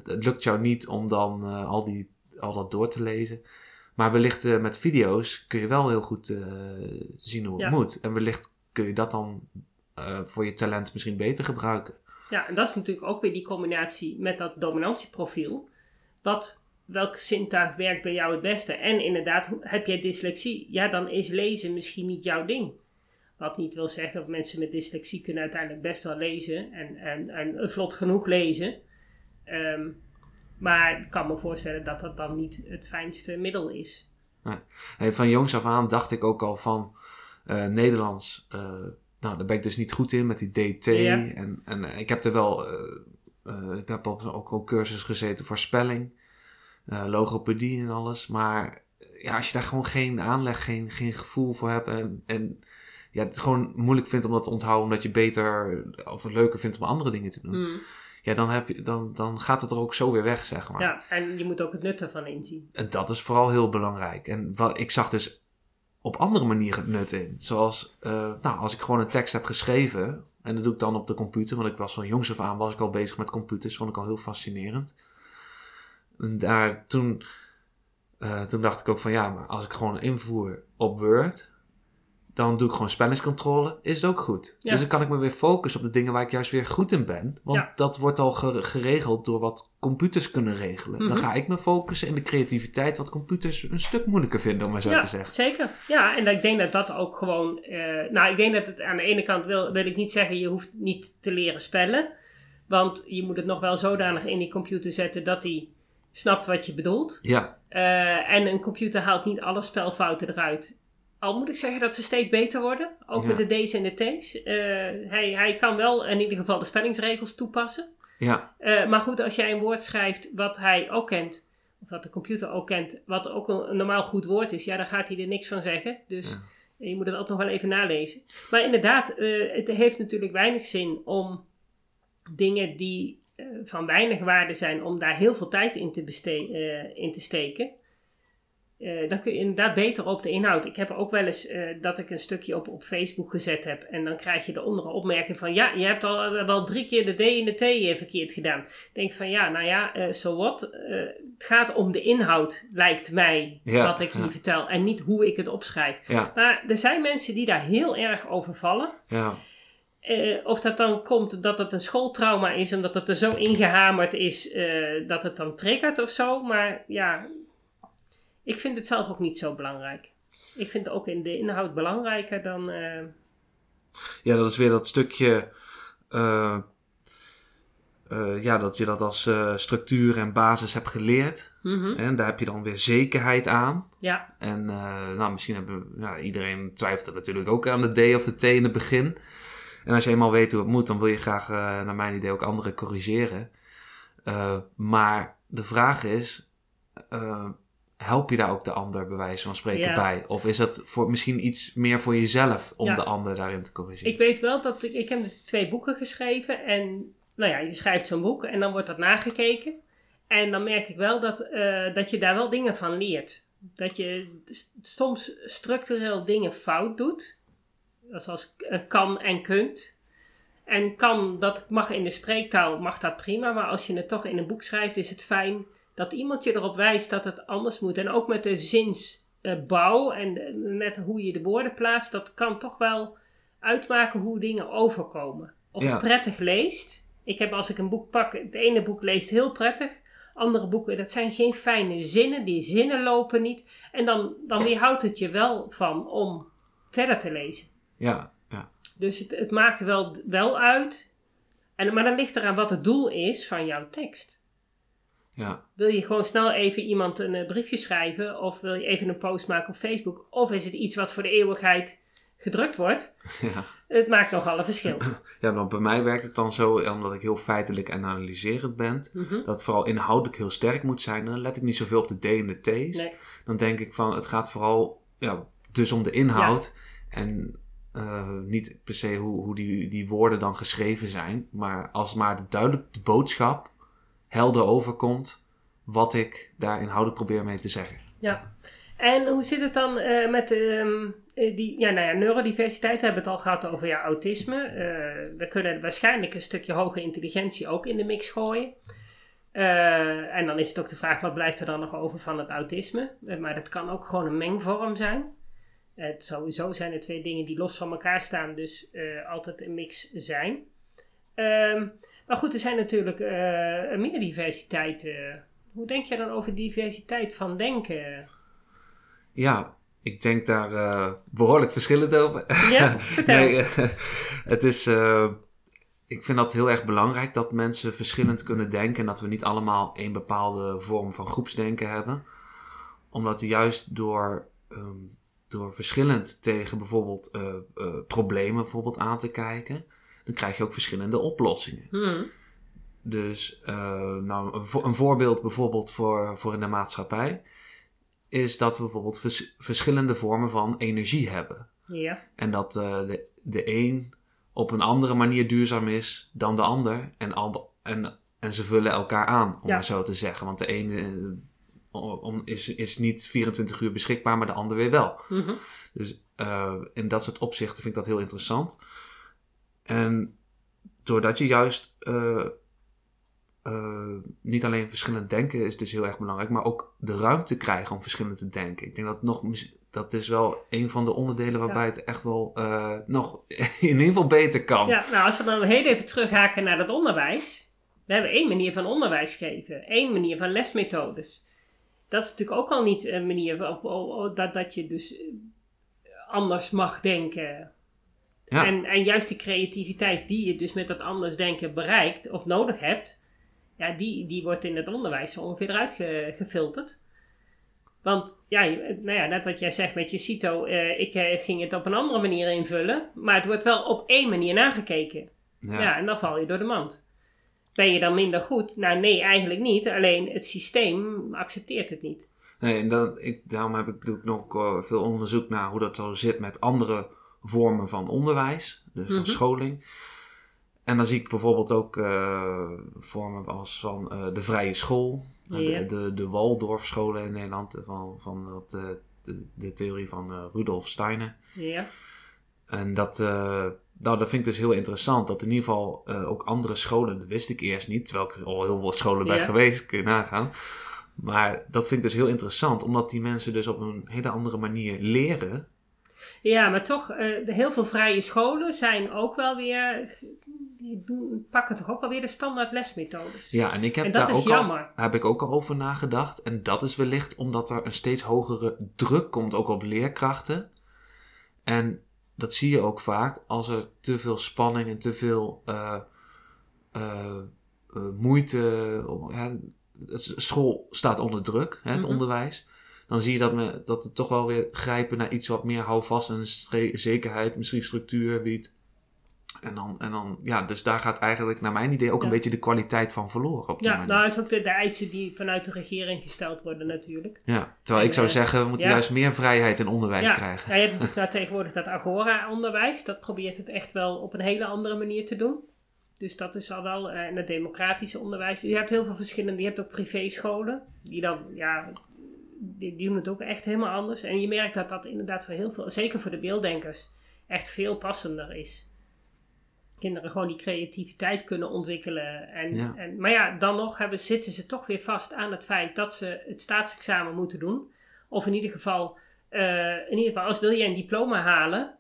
het lukt jou niet om dan eh, al, die, al dat door te lezen. Maar wellicht eh, met video's kun je wel heel goed eh, zien hoe het Ja. moet. En wellicht kun je dat dan eh, voor je talent misschien beter gebruiken. Ja, en dat is natuurlijk ook weer die combinatie met dat dominantieprofiel. Wat, welke zintuig werkt bij jou het beste? En inderdaad, heb jij dyslexie? Ja, dan is lezen misschien niet jouw ding. Wat niet wil zeggen dat mensen met dyslexie kunnen uiteindelijk best wel lezen en, en, en vlot genoeg lezen. Ehm, maar ik kan me voorstellen dat dat dan niet het fijnste middel is. Hey, van jongs af aan dacht ik ook al van eh, Nederlands. eh, nou, daar ben ik dus niet goed in met die DT. Ja. En, en eh, ik heb er wel. ik heb ook op cursus gezeten voor spelling, logopedie en alles. Maar ja, als je daar gewoon geen aanleg, geen, geen gevoel voor hebt. En, en ja, het gewoon moeilijk vindt om dat te onthouden, omdat je beter of leuker vindt om andere dingen te doen. Hmm. Ja, dan, heb je, dan, dan gaat het er ook zo weer weg, zeg maar. Ja, en je moet ook het nut ervan inzien. En dat is vooral heel belangrijk. En wat, ik zag dus op andere manieren het nut in. Zoals, eh, nou, als ik gewoon een tekst heb geschreven, en dat doe ik dan op de computer, want ik was van jongs af aan was ik al bezig met computers, vond ik al heel fascinerend. En daar, toen, eh, toen dacht ik ook van ja, maar als ik gewoon invoer op Word, dan doe ik gewoon spellingscontrole, is het ook goed. Ja. Dus dan kan ik me weer focussen op de dingen waar ik juist weer goed in ben. Want Ja. dat wordt al gere- geregeld door wat computers kunnen regelen. Dan Mhm. ga ik me focussen in de creativiteit, wat computers een stuk moeilijker vinden, om maar zo ja, te zeggen. zeker. Ja, en ik denk dat dat ook gewoon... eh, nou, ik denk dat het aan de ene kant wil, wil ik niet zeggen... je hoeft niet te leren spellen. Want je moet het nog wel zodanig in die computer zetten... dat hij snapt wat je bedoelt. Ja, Eh, en een computer haalt niet alle spelfouten eruit. Al moet ik zeggen dat ze steeds beter worden. Ook Ja. met de D's en de T's. Eh, hij, hij kan wel in ieder geval de spellingsregels toepassen. ja, Eh, maar goed, als jij een woord schrijft wat hij ook kent, of wat de computer ook kent, wat ook een, een normaal goed woord is, ja, dan gaat hij er niks van zeggen. Dus Ja. je moet het ook nog wel even nalezen. Maar inderdaad, eh, het heeft natuurlijk weinig zin om dingen die van weinig waarde zijn, om daar heel veel tijd in te, in te steken. Eh, dan kun je inderdaad beter op de inhoud. Ik heb ook wel eens eh, dat ik een stukje op, op Facebook gezet heb. En dan krijg je de een opmerking van... Ja, je hebt al eh, wel drie keer de D en de T verkeerd gedaan. Ik denk van ja, nou ja, eh so what? Eh, het gaat om de inhoud, lijkt mij, Ja, wat ik hier ja. vertel. En niet hoe ik het opschrijf. ja, Maar er zijn mensen die daar heel erg over vallen. ja. Of dat dan komt dat het een schooltrauma is, omdat het er zo ingehamerd is dat het dan triggert of zo. Maar ja, ik vind het zelf ook niet zo belangrijk. Ik vind ook in de inhoud belangrijker dan... eh, Ja, dat is weer dat stukje. eh, eh, ja, dat je dat als structuur en basis hebt geleerd. mhm, En daar heb je dan weer zekerheid aan. Ja, En nou, misschien hebben ja, iedereen twijfelt er natuurlijk ook aan de D of de T in het begin. En als je eenmaal weet hoe het moet, dan wil je graag, naar mijn idee, ook anderen corrigeren. Maar de vraag is, help je daar ook de ander bij wijze van spreken Ja. bij? Of is dat voor, misschien iets meer voor jezelf om Ja. de ander daarin te corrigeren? ik weet wel dat ik... Ik heb twee boeken geschreven en... Nou ja, je schrijft zo'n boek en dan wordt dat nagekeken. En dan merk ik wel dat, eh, dat je daar wel dingen van leert. Dat je soms structureel dingen fout doet. Zoals kan en kunt. En kan, dat mag in de spreektaal, mag dat prima. Maar als je het toch in een boek schrijft, is het fijn dat iemand je erop wijst dat het anders moet. En ook met de zinsbouw en net hoe je de woorden plaatst, dat kan toch wel uitmaken hoe dingen overkomen. Of Ja. prettig leest. Ik heb als ik een boek pak, het ene boek leest heel prettig. Andere boeken, dat zijn geen fijne zinnen. Die zinnen lopen niet. En dan, dan weerhoudt het je wel van om verder te lezen. Ja, ja. Dus het, het maakt wel, wel uit. En, maar dan ligt eraan wat het doel is van jouw tekst. Ja. Wil je gewoon snel even iemand een eh, briefje schrijven? Of wil je even een post maken op Facebook? Of is het iets wat voor de eeuwigheid gedrukt wordt? ja. Het maakt nogal een verschil. Ja, want bij mij werkt het dan zo, omdat ik heel feitelijk en analyserend ben, Mhm. dat het vooral inhoudelijk heel sterk moet zijn. En dan let ik niet zoveel op de D en de T's. Nee. Dan denk ik van, het gaat vooral ja, dus om de inhoud. En eh, niet per se hoe, hoe die, die woorden dan geschreven zijn. Maar als maar de duidelijk de boodschap helder overkomt, wat ik daar inhoudelijk probeer mee te zeggen. Ja. En hoe zit het dan eh, met ehm, eh, die, ja, nou ja, neurodiversiteit? We hebben het al gehad over ja, autisme. Eh, we kunnen waarschijnlijk een stukje hoge intelligentie ook in de mix gooien. En dan is het ook de vraag, wat blijft er dan nog over van het autisme? Maar dat kan ook gewoon een mengvorm zijn. Het sowieso zijn er twee dingen die los van elkaar staan, dus altijd een mix zijn. Ehm, maar goed, er zijn natuurlijk eh, meer diversiteit. eh. hoe denk je dan over diversiteit van denken? Ja, ik denk daar eh, behoorlijk verschillend over. Ja, vertel. Nee, eh, het is. ik vind dat heel erg belangrijk dat mensen verschillend kunnen denken en dat we niet allemaal één bepaalde vorm van groepsdenken hebben. Omdat juist door, ehm, door verschillend tegen bijvoorbeeld problemen bijvoorbeeld aan te kijken, dan krijg je ook verschillende oplossingen. Hmm. Dus eh, nou, een, vo- een voorbeeld bijvoorbeeld voor, voor in de maatschappij is dat we bijvoorbeeld vers- verschillende vormen van energie hebben. Ja, En dat eh, de, de een op een andere manier duurzaam is dan de ander. En, al, en, en ze vullen elkaar aan, om Ja. maar zo te zeggen. Want de ene eh, om, is, is niet 24 uur beschikbaar, maar de ander weer wel. Mhm. Dus eh, in dat soort opzichten vind ik dat heel interessant. En doordat je juist eh, eh, niet alleen verschillend denken is dus heel erg belangrijk, maar ook de ruimte krijgen om verschillend te denken. Ik denk dat nog, dat is wel een van de onderdelen waarbij het echt wel eh, nog in ieder geval beter kan. ja, nou als we dan heel even terughaken naar dat onderwijs. We hebben één manier van onderwijs geven. één manier van lesmethodes. Dat is natuurlijk ook al niet een manier dat, dat je dus anders mag denken. Ja. En, en juist die creativiteit die je dus met dat anders denken bereikt of nodig hebt, ja, die, die wordt in het onderwijs zo ongeveer eruit ge- gefilterd. Want ja, nou ja, net wat jij zegt met je CITO, eh, ik eh, ging het op een andere manier invullen, maar het wordt wel op één manier nagekeken. Ja. Ja. en dan val je door de mand. Ben je dan minder goed? Nou nee, eigenlijk niet. Alleen het systeem accepteert het niet. Nee, en ik, daarom heb ik, doe ik nog eh, veel onderzoek naar hoe dat zo zit met andere vormen van onderwijs, dus van Mhm. scholing. En dan zie ik bijvoorbeeld ook eh, vormen als van eh, de vrije school, eh, de, de, de Waldorfscholen in Nederland, van, van op de, de, de theorie van Rudolf Steiner. Ja, En dat, nou, dat vind ik dus heel interessant. Dat in ieder geval ook andere scholen, dat wist ik eerst niet, terwijl ik al heel veel scholen bij Ja. geweest, kun je nagaan. Maar dat vind ik dus heel interessant, omdat die mensen dus op een hele andere manier leren. Ja, maar toch, de heel veel vrije scholen zijn ook wel weer, die doen, pakken toch ook wel weer de standaard lesmethodes. Ja, en ik heb En dat daar ook jammer. al, heb ik ook al over nagedacht. En dat is wellicht omdat er een steeds hogere druk komt, ook op leerkrachten. En dat zie je ook vaak als er te veel spanning en te veel eh, eh, moeite. ja, school staat onder druk, hè, het Mhm. onderwijs. Dan zie je dat, me, dat het toch wel weer grijpen naar iets wat meer houvast en zekerheid, misschien structuur biedt. En dan, en dan, ja, dus daar gaat eigenlijk naar mijn idee ook een beetje de kwaliteit van verloren op die Ja, manier. nou is ook de, de eisen die vanuit de regering gesteld worden natuurlijk. ja, terwijl ik zou eh, zeggen, we moeten ja. juist meer vrijheid in onderwijs ja. krijgen. Ja, je hebt natuurlijk nou tegenwoordig dat Agora-onderwijs. Dat probeert het echt wel op een hele andere manier te doen. Dus dat is al wel, eh, en het democratische onderwijs. Je hebt heel veel verschillende, je hebt ook privéscholen. Die dan, ja, die, die doen het ook echt helemaal anders. En je merkt dat dat inderdaad voor heel veel, zeker voor de beelddenkers, echt veel passender is. Kinderen gewoon die creativiteit kunnen ontwikkelen. En, Ja. en, maar ja, dan nog hebben, zitten ze toch weer vast aan het feit dat ze het staatsexamen moeten doen. Of in ieder geval, eh, in ieder geval als wil je een diploma halen,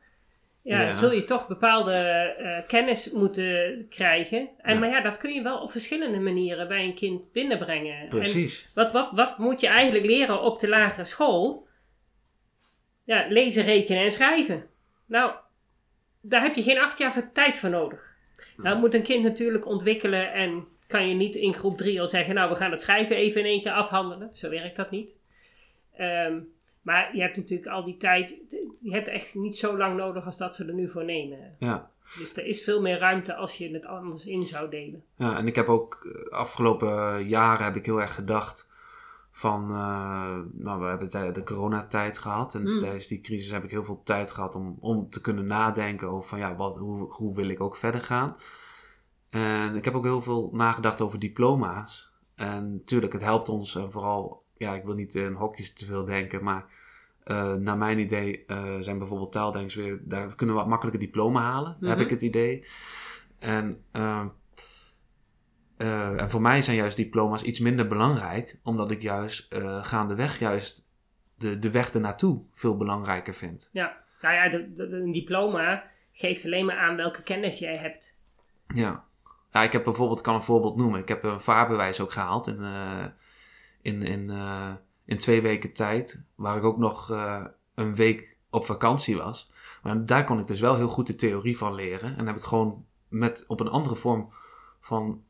ja, Ja. zul je toch bepaalde eh, kennis moeten krijgen. En, Ja. Maar ja, dat kun je wel op verschillende manieren bij een kind binnenbrengen. En Precies. wat, wat, wat moet je eigenlijk leren op de lagere school? Ja, lezen, rekenen en schrijven. Nou, daar heb je geen acht jaar voor tijd voor nodig. Nou, moet een kind natuurlijk ontwikkelen en kan je niet in groep drie al zeggen, nou, we gaan het schrijven even in één keer afhandelen. Zo werkt dat niet. Ehm, maar je hebt natuurlijk al die tijd, je hebt echt niet zo lang nodig als dat ze er nu voor nemen. Ja. Dus er is veel meer ruimte als je het anders in zou delen. ja, en ik heb ook eh, afgelopen jaren heb ik heel erg gedacht van, eh, nou we hebben tij- de coronatijd gehad en Mm. tijdens die crisis heb ik heel veel tijd gehad om, om te kunnen nadenken over van ja, wat, hoe, hoe wil ik ook verder gaan. En ik heb ook heel veel nagedacht over diploma's. En natuurlijk, het helpt ons en vooral, ja, ik wil niet in hokjes te veel denken, maar eh, naar mijn idee eh, zijn bijvoorbeeld taaldenkers weer, daar kunnen we wat makkelijker diploma halen, heb Mhm. ik het idee. En, eh, eh, en voor mij zijn juist diploma's iets minder belangrijk, omdat ik juist gaandeweg juist de, de weg ernaartoe veel belangrijker vind. Ja, nou ja, de, de- een diploma geeft alleen maar aan welke kennis jij hebt. Ja. ja, ik heb bijvoorbeeld, kan een voorbeeld noemen. Ik heb een vaarbewijs ook gehaald in, in, in, in twee weken tijd, waar ik ook nog eh, een week op vakantie was. Maar daar kon ik dus wel heel goed de theorie van leren. En heb ik gewoon met, op een andere vorm van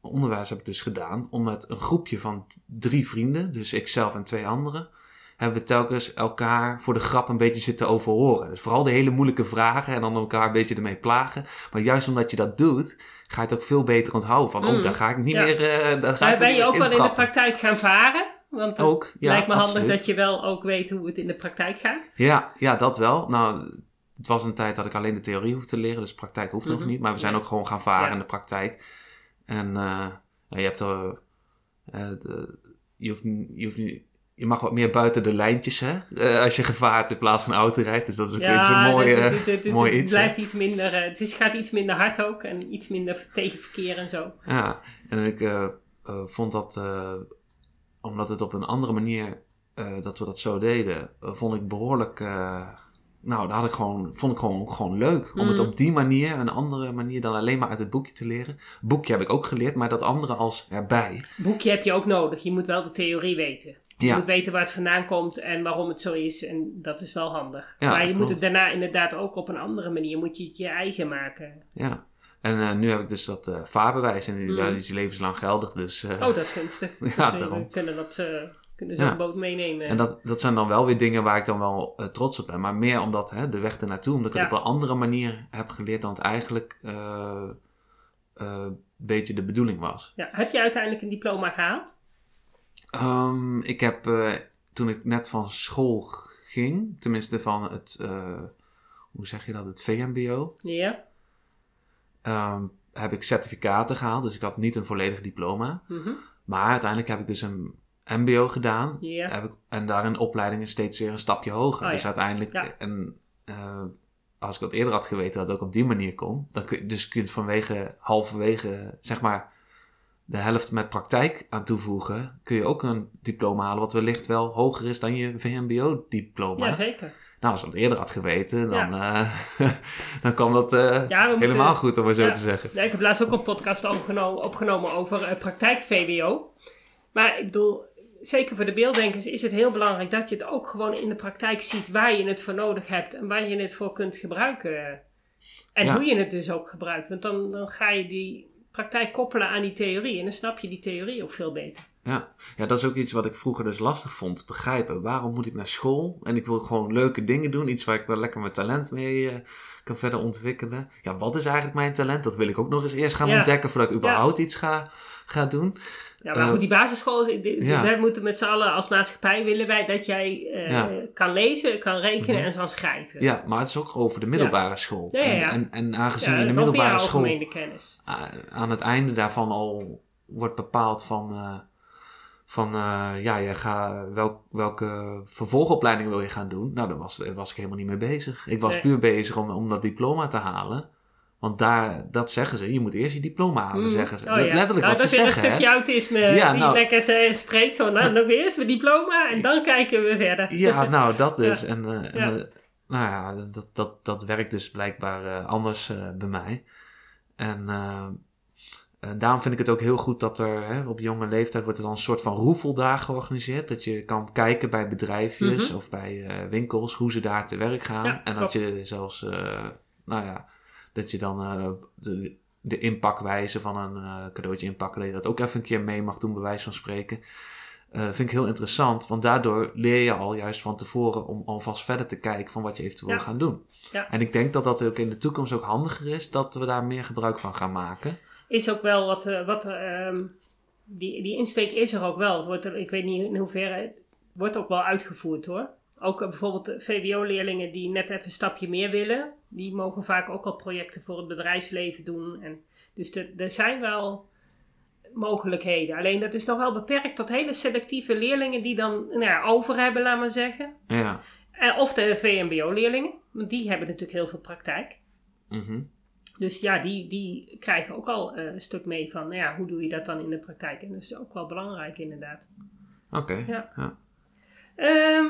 onderwijs heb ik dus gedaan, om met een groepje van drie vrienden, dus ikzelf en twee anderen, hebben we telkens elkaar voor de grap een beetje zitten overhoren. Dus vooral de hele moeilijke vragen en dan elkaar een beetje ermee plagen. Maar juist omdat je dat doet, ga je het ook veel beter onthouden. Van, Mm. oh, daar ga ik niet Ja. meer... eh daar ga ben niet je ook wel in de praktijk gaan varen? Want het Ook, ja, lijkt me handig dat je wel ook weet hoe het in de praktijk gaat. Ja, ja, dat wel. Nou, het was een tijd dat ik alleen de theorie hoefde te leren, dus praktijk hoefde nog Mhm. niet. Maar we zijn ook gewoon gaan varen Ja. in de praktijk. En eh, ja, je hebt er... eh, de- je, hoeft, je, hoeft mag wat meer buiten de lijntjes, hè? eh, als je gevaart in plaats van auto rijdt. Dus dat is ook weer zo'n mooi, het- het- het- het- mooi iets. blijft iets minder, het is, gaat iets minder hard ook en iets minder tegen verkeer en zo. Ja, en ik vond dat, omdat het op een andere manier eh, dat we dat zo deden, eh, vond ik behoorlijk. eh, nou, dat had ik gewoon, vond ik gewoon, gewoon leuk. Om het Mhm. op die manier, een andere manier dan alleen maar uit het boekje te leren. Boekje heb ik ook geleerd, maar dat andere als erbij. Boekje heb je ook nodig. Je moet wel de theorie weten. Je Ja. moet weten waar het vandaan komt en waarom het zo is. En dat is wel handig. Ja, maar je moet het daarna inderdaad ook op een andere manier. Moet je het je eigen maken. Ja. En eh, nu heb ik dus dat eh vaarbewijs en die, Mhm. ja, die is levenslang geldig. Dus, eh, Oh, dat is gunstig. Ja, Dus, daarom. kunnen dat kunnen zo'n Ja. boot meenemen. En dat, dat zijn dan wel weer dingen waar ik dan wel trots op ben. Maar meer omdat hè, de weg ernaartoe, omdat ik Ja. het op een andere manier heb geleerd dan het eigenlijk een beetje de bedoeling was. ja. Heb je uiteindelijk een diploma gehaald? Ehm, ik heb toen ik net van school ging, tenminste van het, hoe zeg je dat, het VMBO, Ja. Ehm, heb ik certificaten gehaald. Dus ik had niet een volledig diploma. Mhm. Maar uiteindelijk heb ik dus een MBO gedaan. Heb ik, en daarin opleidingen steeds weer een stapje hoger. Oh ja. Dus uiteindelijk, Ja. en, eh, als ik dat eerder had geweten dat het ook op die manier kon, dan kun je, dus kun je het vanwege halverwege, zeg maar, de helft met praktijk aan toevoegen, kun je ook een diploma halen wat wellicht wel hoger is dan je VMBO-diploma. Ja, zeker. Nou, als ik het eerder had geweten, dan, eh, dan kwam dat eh, Ja, we helemaal goed om het zo ja. te zeggen. Ja, ik heb laatst ook een podcast opgenomen, opgenomen over eh, praktijk VWO. Maar ik bedoel, zeker voor de beelddenkers is het heel belangrijk dat je het ook gewoon in de praktijk ziet waar je het voor nodig hebt en waar je het voor kunt gebruiken. En Ja. hoe je het dus ook gebruikt. Want dan, dan ga je die praktijk koppelen aan die theorie en dan snap je die theorie ook veel beter. Ja. ja, dat is ook iets wat ik vroeger dus lastig vond. Begrijpen, waarom moet ik naar school? En ik wil gewoon leuke dingen doen. Iets waar ik wel lekker mijn talent mee eh, kan verder ontwikkelen. Ja, wat is eigenlijk mijn talent? Dat wil ik ook nog eens eerst gaan Ja. ontdekken voordat ik überhaupt iets ga, ga doen. Ja, maar Eh, goed, die basisschool, ja. wij moeten met z'n allen als maatschappij willen wij dat jij eh, Ja. kan lezen, kan rekenen Mhm. en kan schrijven. Ja, maar het is ook over de middelbare school. Ja. En, en, en aangezien in de middelbare school kennis. aan het einde daarvan al wordt bepaald van, van eh, ja, je ga, welk, welke vervolgopleiding wil je gaan doen? Nou, daar was, daar was ik helemaal niet mee bezig. Ik was Nee. puur bezig om, om dat diploma te halen. Want daar, dat zeggen ze, je moet eerst je diploma halen, Mm. zeggen ze. Oh, ja. Letterlijk nou, wat dat ze is zeggen, een hè? stukje autisme Ja, die nou- lekker ze spreekt. Zo, nou, nog eerst mijn diploma en dan kijken we verder. Ja, nou, dat Ja. is. En, eh, en, eh, nou ja, dat, dat, dat werkt dus blijkbaar anders bij mij. En en daarom vind ik het ook heel goed dat er hè, op jonge leeftijd wordt er dan een soort van roefeldag georganiseerd. Dat je kan kijken bij bedrijfjes Mhm. of bij eh, winkels hoe ze daar te werk gaan. Ja, en dat klopt. je zelfs, eh, nou ja, dat je dan eh, de, de inpakwijze van een eh, cadeautje inpakken, dat je dat ook even een keer mee mag doen, bij wijze van spreken. Eh, vind ik heel interessant, want daardoor leer je al juist van tevoren om alvast verder te kijken van wat je eventueel Ja. wil gaan doen. Ja. En ik denk dat dat ook in de toekomst ook handiger is, dat we daar meer gebruik van gaan maken. Is ook wel wat, eh, wat ehm, die, die insteek is er ook wel. Het wordt er, ik weet niet in hoeverre, het wordt ook wel uitgevoerd hoor. Ook eh, bijvoorbeeld VWO-leerlingen die net even een stapje meer willen, die mogen vaak ook al projecten voor het bedrijfsleven doen. En, dus er- zijn wel mogelijkheden. Alleen dat is nog wel beperkt tot hele selectieve leerlingen die dan nou ja, over hebben, laat maar zeggen. Ja. Eh, of de VMBO-leerlingen, want die hebben natuurlijk heel veel praktijk. Mhm. Dus ja, die, die krijgen ook al eh, een stuk mee van, nou ja, hoe doe je dat dan in de praktijk? En dat is ook wel belangrijk inderdaad. Oké. Ja. Ja. Ehm,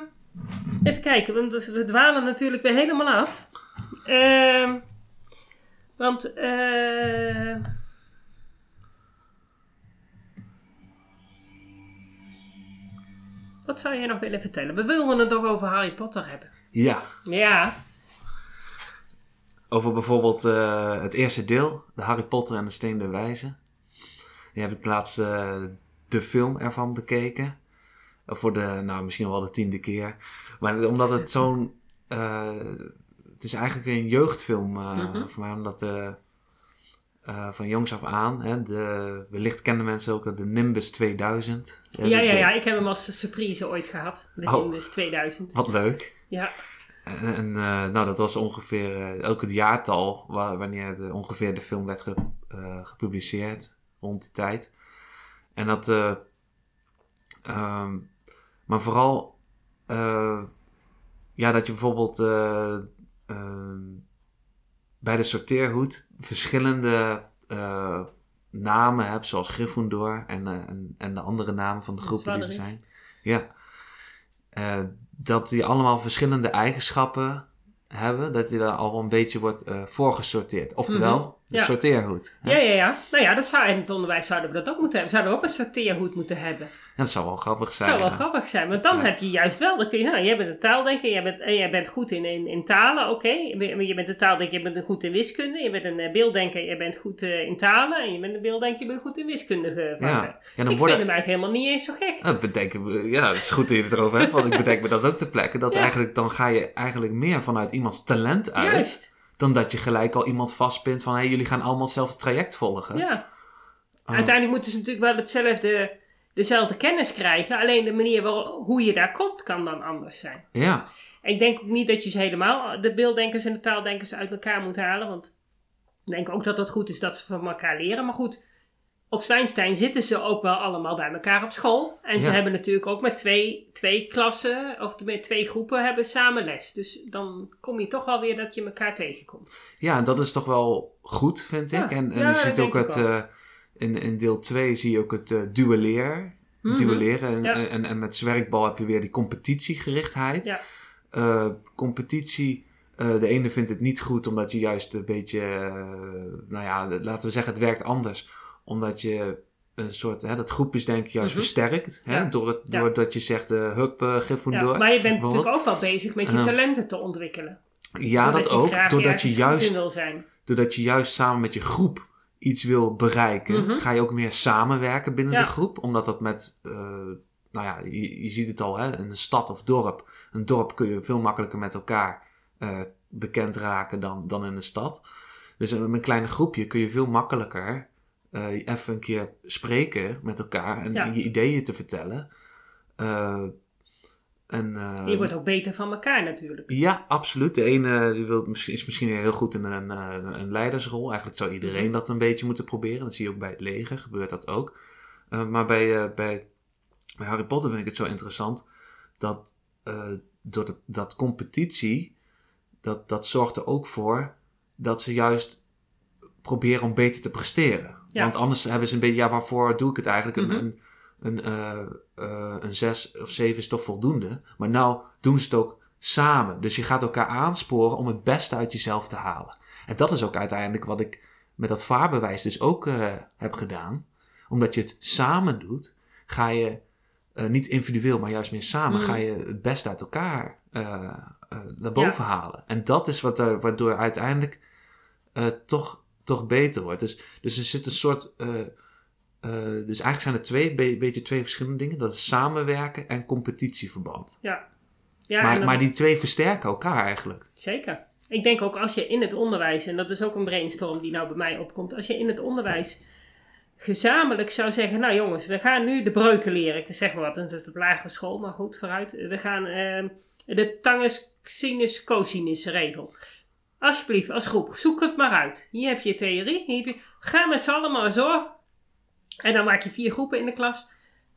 even kijken, want we- we dwalen natuurlijk weer helemaal af. Ehm, want, eh wat zou jij nog willen vertellen? We willen het toch over Harry Potter hebben. Ja. Ja, Over bijvoorbeeld eh, het eerste deel, de Harry Potter en de Steen der Wijze. Je hebt het laatste eh, de film ervan bekeken. Of Voor de, nou misschien wel de tiende keer. Maar omdat het zo'n, eh, het is eigenlijk een jeugdfilm eh, Mhm. voor mij. Omdat eh, eh, van jongs af aan, hè, de, wellicht kennen mensen ook de Nimbus 2000. Eh, ja, de- ja, ja, ik heb hem als surprise ooit gehad. De Oh. Nimbus 2000. Wat leuk. Ja, En, en, eh, nou, dat was ongeveer eh, ook het jaartal wa- wanneer de, ongeveer de film werd ge- eh, gepubliceerd, rond die tijd. En dat, eh, ehm, maar vooral, ja, dat je bijvoorbeeld eh, ehm, bij de sorteerhoed verschillende namen hebt, zoals Gryffindor en, en, en de andere namen van de groepen die er zijn. Ja. Eh, dat die allemaal verschillende eigenschappen hebben, dat die daar al een beetje wordt eh voorgesorteerd. Oftewel, ja. sorteerhoed. hè? ja, ja, ja. Nou ja, dat zou, in het onderwijs zouden we dat ook moeten hebben. Zouden we ook een sorteerhoed moeten hebben. Dat zou wel grappig Dat zijn. zou wel ja. grappig zijn. Want dan Ja. heb je juist wel, dan kun je, nou, jij bent een taaldenker, jij bent, en jij bent goed in, in, in talen, oké. Je bent- Je bent een taaldenker, je bent goed in wiskunde. Je bent een eh, beelddenker, je bent goed eh, in talen. En je bent een beelddenker, je bent goed in wiskunde. eh, van, Ja. eh. Ja, ik dan vind worden, hem eigenlijk helemaal niet eens zo gek. dat bedenken we, ja, het is goed dat je het erover hebt, want ik bedenk me dat ook ter plekke. Dat eigenlijk, dan ga je eigenlijk meer vanuit iemands talent uit, Juist, dan dat je gelijk al iemand vastpint van, hé, jullie gaan allemaal hetzelfde traject volgen. ja. Oh, Uiteindelijk moeten ze natuurlijk wel hetzelfde, dezelfde kennis krijgen. Alleen de manier waarop, hoe je daar komt, kan dan anders zijn. Ja, Ik denk ook niet dat je ze helemaal, de beelddenkers en de taaldenkers, uit elkaar moet halen. Want ik denk ook dat het goed is dat ze van elkaar leren. Maar goed, op Zwijnstein zitten ze ook wel allemaal bij elkaar op school. En ze hebben natuurlijk ook met twee, twee klassen, of met twee groepen, hebben samen les. Dus dan kom je toch wel weer dat je elkaar tegenkomt. ja, dat is toch wel goed, vind Ja, ik. En, en ja, je ziet ook het, eh, in, in deel 2 zie je ook het uh, duelleren. Mhm. duelleren. En, Ja. en, en met zwerkbal heb je weer die competitiegerichtheid. Ja. Eh, competitie, eh, de ene vindt het niet goed omdat je juist een beetje, nou ja, laten we zeggen, het werkt anders. Omdat je een soort, hè, dat groepjesdenken juist Mhm. versterkt. Hè, Ja. door het, Ja. doordat je zegt, hup, uh, Gryffindor. Ja, maar je bent natuurlijk ook wel bezig met je talenten te ontwikkelen. Ja, Doordat dat ook. Doordat je, juist, doordat je juist samen met je groep iets wil bereiken, Mhm. ga je ook meer samenwerken binnen Ja. de groep. Omdat dat met, eh, nou ja, je, je ziet het al, hè, in een stad of dorp. Een dorp kun je veel makkelijker met elkaar eh, bekend raken dan, dan in een stad. Dus in een kleine groepje kun je veel makkelijker eh, even een keer spreken met elkaar en Ja. je ideeën te vertellen. En, Je wordt ook beter van elkaar natuurlijk. ja, absoluut. De ene die wil, misschien- is misschien heel goed in een, eh, een leidersrol. Eigenlijk zou iedereen Mhm. dat een beetje moeten proberen. Dat zie je ook bij het leger, gebeurt dat ook. Eh, maar bij, eh, bij, bij Harry Potter vind ik het zo interessant dat door dat, dat competitie, dat, dat zorgt er ook voor dat ze juist proberen om beter te presteren. Ja. Want anders hebben ze een beetje, ja, waarvoor doe ik het eigenlijk? Mhm. Een, een, een, eh, eh, een zes of zeven is toch voldoende. Maar nou doen ze het ook samen. Dus je gaat elkaar aansporen om het beste uit jezelf te halen. En dat is ook uiteindelijk wat ik met dat vaarbewijs dus ook eh, heb gedaan. Omdat je het samen doet, ga je niet individueel, maar juist meer samen, Mhm. ga je het beste uit elkaar naar boven halen. En dat is wat er, waardoor uiteindelijk toch, toch beter wordt. Dus, dus er zit een soort. Eh, dus eigenlijk zijn er twee, be- beetje twee verschillende dingen. Dat is samenwerken en competitieverband. Ja, en maar, dan- maar die twee versterken elkaar eigenlijk. Zeker. Ik denk ook als je in het onderwijs, en dat is ook een brainstorm die nou bij mij opkomt, als je in het onderwijs gezamenlijk zou zeggen, nou jongens, we gaan nu de breuken leren. Ik zeg maar wat, dat is op lagere school, maar goed, vooruit. We gaan ehm, de tangens, sinus, cosinus regel. Alsjeblieft, als groep, zoek het maar uit. Hier heb je theorie, hier heb je, ga met z'n allen maar zorgen. En dan maak je vier groepen in de klas.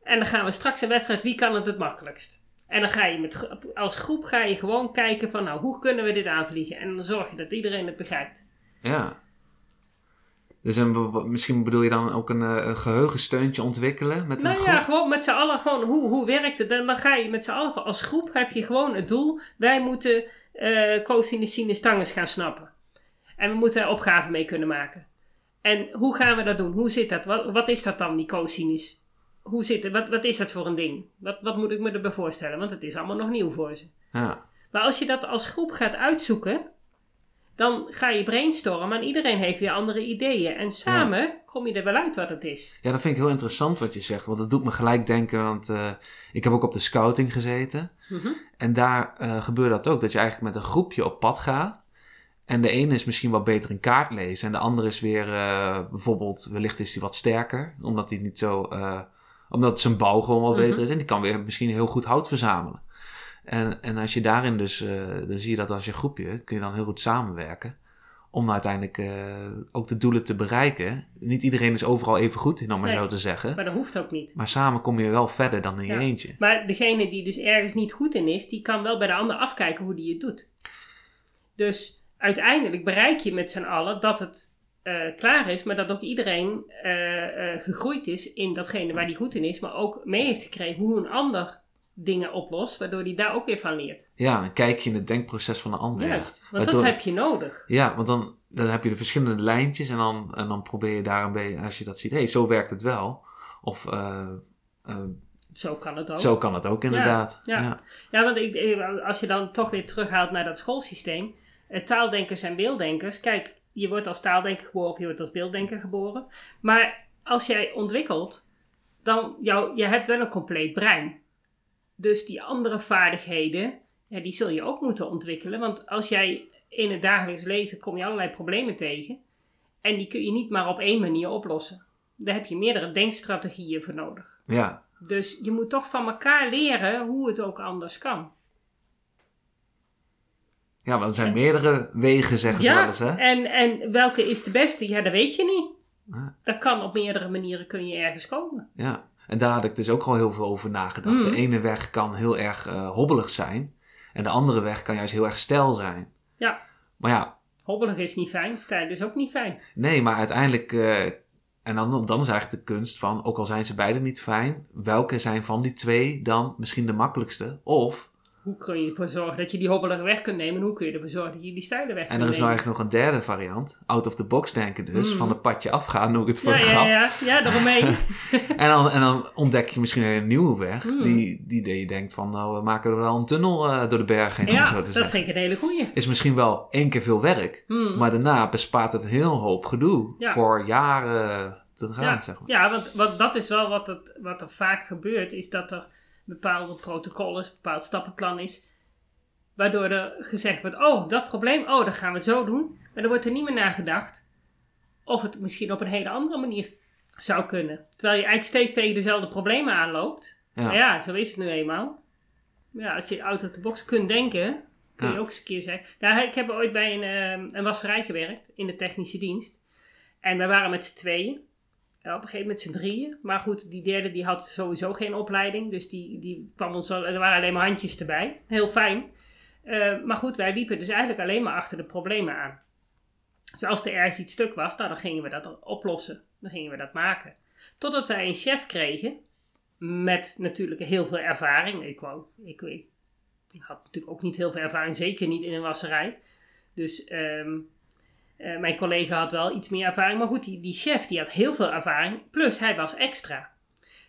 En dan gaan we straks een wedstrijd, wie kan het het makkelijkst? En dan ga je met, als groep ga je gewoon kijken van, nou, hoe kunnen we dit aanvliegen? En dan zorg je dat iedereen het begrijpt. Ja. Dus een, misschien bedoel je dan ook een, eh, een geheugensteuntje ontwikkelen met een Nou groep? ja, gewoon met z'n allen, gewoon, hoe, hoe werkt het? En dan ga je met z'n allen, als groep heb je gewoon het doel, wij moeten eh cosinus, sinus, tangens gaan snappen. En we moeten er opgaven mee kunnen maken. En hoe gaan we dat doen? Hoe zit dat? Wat, wat is dat dan, die cosinus? Hoe zit het? Wat, wat is dat voor een ding? Wat, wat moet ik me erbij voorstellen? Want het is allemaal nog nieuw voor ze. Ja. Maar als je dat als groep gaat uitzoeken, dan ga je brainstormen en iedereen heeft weer andere ideeën. En samen kom je er wel uit wat het is. ja, dat vind ik heel interessant wat je zegt. Want dat doet me gelijk denken, want eh, ik heb ook op de scouting gezeten. Mhm. En daar eh, gebeurt dat ook, dat je eigenlijk met een groepje op pad gaat. En de ene is misschien wat beter in kaart lezen. En de andere is weer eh, bijvoorbeeld, wellicht is hij wat sterker. Omdat hij niet zo, eh, omdat zijn bouw gewoon wat Mhm. beter is. En die kan weer misschien heel goed hout verzamelen. En, en als je daarin dus, eh, dan zie je dat als je groepje, kun je dan heel goed samenwerken. Om uiteindelijk ook de doelen te bereiken. Niet iedereen is overal even goed in, om maar Nee. zo te zeggen. Maar dat hoeft ook niet. Maar samen kom je wel verder dan in je eentje. Maar degene die dus ergens niet goed in is, die kan wel bij de ander afkijken hoe die het doet. Dus uiteindelijk bereik je met z'n allen dat het eh, klaar is, maar dat ook iedereen eh, eh, gegroeid is in datgene waar die goed in is, maar ook mee heeft gekregen hoe een ander dingen oplost, waardoor die daar ook weer van leert. Ja, dan kijk je in het denkproces van de ander. Juist, want Waardoor- dat heb je nodig. Ja, want dan, dan heb je de verschillende lijntjes en dan, en dan probeer je daar een beetje, als je dat ziet, hé, hey, zo werkt het wel. Of Zo kan het ook. zo kan het ook inderdaad. ja. ja. Ja, want ik, ik- als je dan toch weer terughaalt naar dat schoolsysteem. Eh, taaldenkers en beelddenkers. Kijk, je wordt als taaldenker geboren of je wordt als beelddenker geboren. Maar als jij ontwikkelt, dan jou, je hebt wel een compleet brein. Dus die andere vaardigheden, ja, die zul je ook moeten ontwikkelen. Want als jij in het dagelijks leven kom je allerlei problemen tegen. En die kun je niet maar op één manier oplossen. Daar heb je meerdere denkstrategieën voor nodig. ja. Dus je moet toch van elkaar leren hoe het ook anders kan. Ja, want er zijn meerdere wegen, zeggen ze wel eens, hè? En, en welke is de beste? Ja, dat weet je niet. Ja. Dat kan op meerdere manieren kun je ergens komen. Ja. En daar had ik dus ook al heel veel over nagedacht. Mhm. De ene weg kan heel erg eh, hobbelig zijn. En de andere weg kan juist heel erg stijl zijn. Ja. Maar ja, Hobbelig is niet fijn, stijl is ook niet fijn. nee, maar uiteindelijk... eh, en dan, dan is eigenlijk de kunst van, ook al zijn ze beide niet fijn, welke zijn van die twee dan misschien de makkelijkste? Of, Hoe kun je ervoor zorgen dat je die hobbelige weg kunt nemen? En hoe kun je ervoor zorgen dat je die steile weg en kunt er is nou nemen? eigenlijk nog een derde variant, out of the box denken dus, Mm. van het padje afgaan, noem ik het voor ja, de ja, grap. ja, ja, daaromheen. En, dan, en dan ontdek je misschien een nieuwe weg, Mm. die, die, die je denkt van, nou, we maken er wel een tunnel eh, door de bergen heen, om ja, zo te dat zeggen. vind ik een hele goeie. Is misschien wel één keer veel werk, Hmm. maar daarna bespaart het een heel hoop gedoe Ja. voor jaren te gaan, Ja, zeg maar. ja want, want dat is wel wat, het, wat er vaak gebeurt, is dat er bepaalde protocollen, een bepaald stappenplan is, waardoor er gezegd wordt, oh, dat probleem, oh, dat gaan we zo doen. Maar er wordt er niet meer nagedacht of het misschien op een hele andere manier zou kunnen. Terwijl je eigenlijk steeds tegen dezelfde problemen aanloopt. Ja. Maar ja, zo is het nu eenmaal. Ja, als je out of the box kunt denken, kun je Ja. ook eens een keer zeggen. Nou, ik heb ooit bij een, eh, een wasserij gewerkt in de technische dienst. En wij waren met z'n tweeën. Op een gegeven moment z'n drieën. Maar goed, die derde die had sowieso geen opleiding. Dus die, die kwam ons al, er waren alleen maar handjes erbij. Heel fijn. Eh, maar goed, wij liepen dus eigenlijk alleen maar achter de problemen aan. Dus als er ergens iets stuk was, nou, dan gingen we dat oplossen. Dan gingen we dat maken. Totdat wij een chef kregen. Met natuurlijk heel veel ervaring. Ik, wou, ik, ik had natuurlijk ook niet heel veel ervaring. Zeker niet in een wasserij. Dus ehm, eh, mijn collega had wel iets meer ervaring. Maar goed, die, die chef die had heel veel ervaring. Plus hij was extra.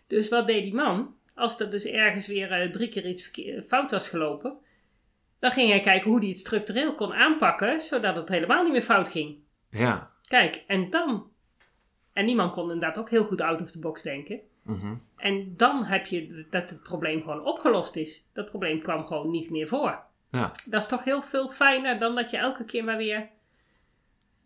Dus wat deed die man? Als er dus ergens weer eh, drie keer iets fout was gelopen. Dan ging hij kijken hoe hij het structureel kon aanpakken. Zodat het helemaal niet meer fout ging. Ja. Kijk, en dan. En die man kon inderdaad ook heel goed out of the box denken. Mhm. En dan heb je dat het probleem gewoon opgelost is. Dat probleem kwam gewoon niet meer voor. Ja. Dat is toch heel veel fijner dan dat je elke keer maar weer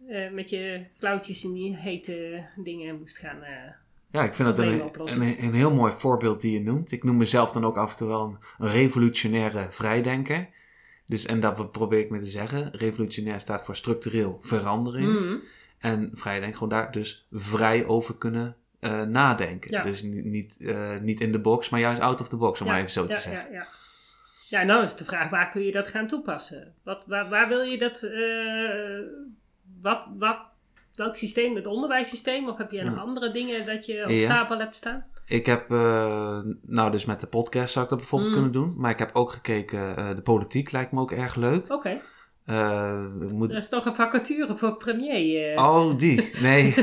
eh, met je klauwtjes in die hete dingen moest gaan. eh. Ja, ik vind Problemen een, een, een heel mooi voorbeeld die je noemt. Ik noem mezelf dan ook af en toe wel een, een revolutionaire vrijdenker. Dus, en dat probeer ik me te zeggen. Revolutionair staat voor structureel verandering. Mm. En vrijdenken, gewoon daar dus vrij over kunnen eh, nadenken. Ja. Dus niet, niet, niet in de box, maar juist out of the box, om maar even zo te ja, zeggen. Ja, ja. ja, nou is de vraag, waar kun je dat gaan toepassen? Wat, waar, waar wil je dat... wat, wat, welk systeem? Het onderwijssysteem? Of heb je nog Ja. andere dingen dat je op Ja. stapel hebt staan? Ik heb, eh, nou dus met de podcast zou ik dat bijvoorbeeld Mm. kunnen doen. Maar ik heb ook gekeken, eh, de politiek lijkt me ook erg leuk. Oké, Eh, er is nog een vacature voor premier. Oh, die. Nee.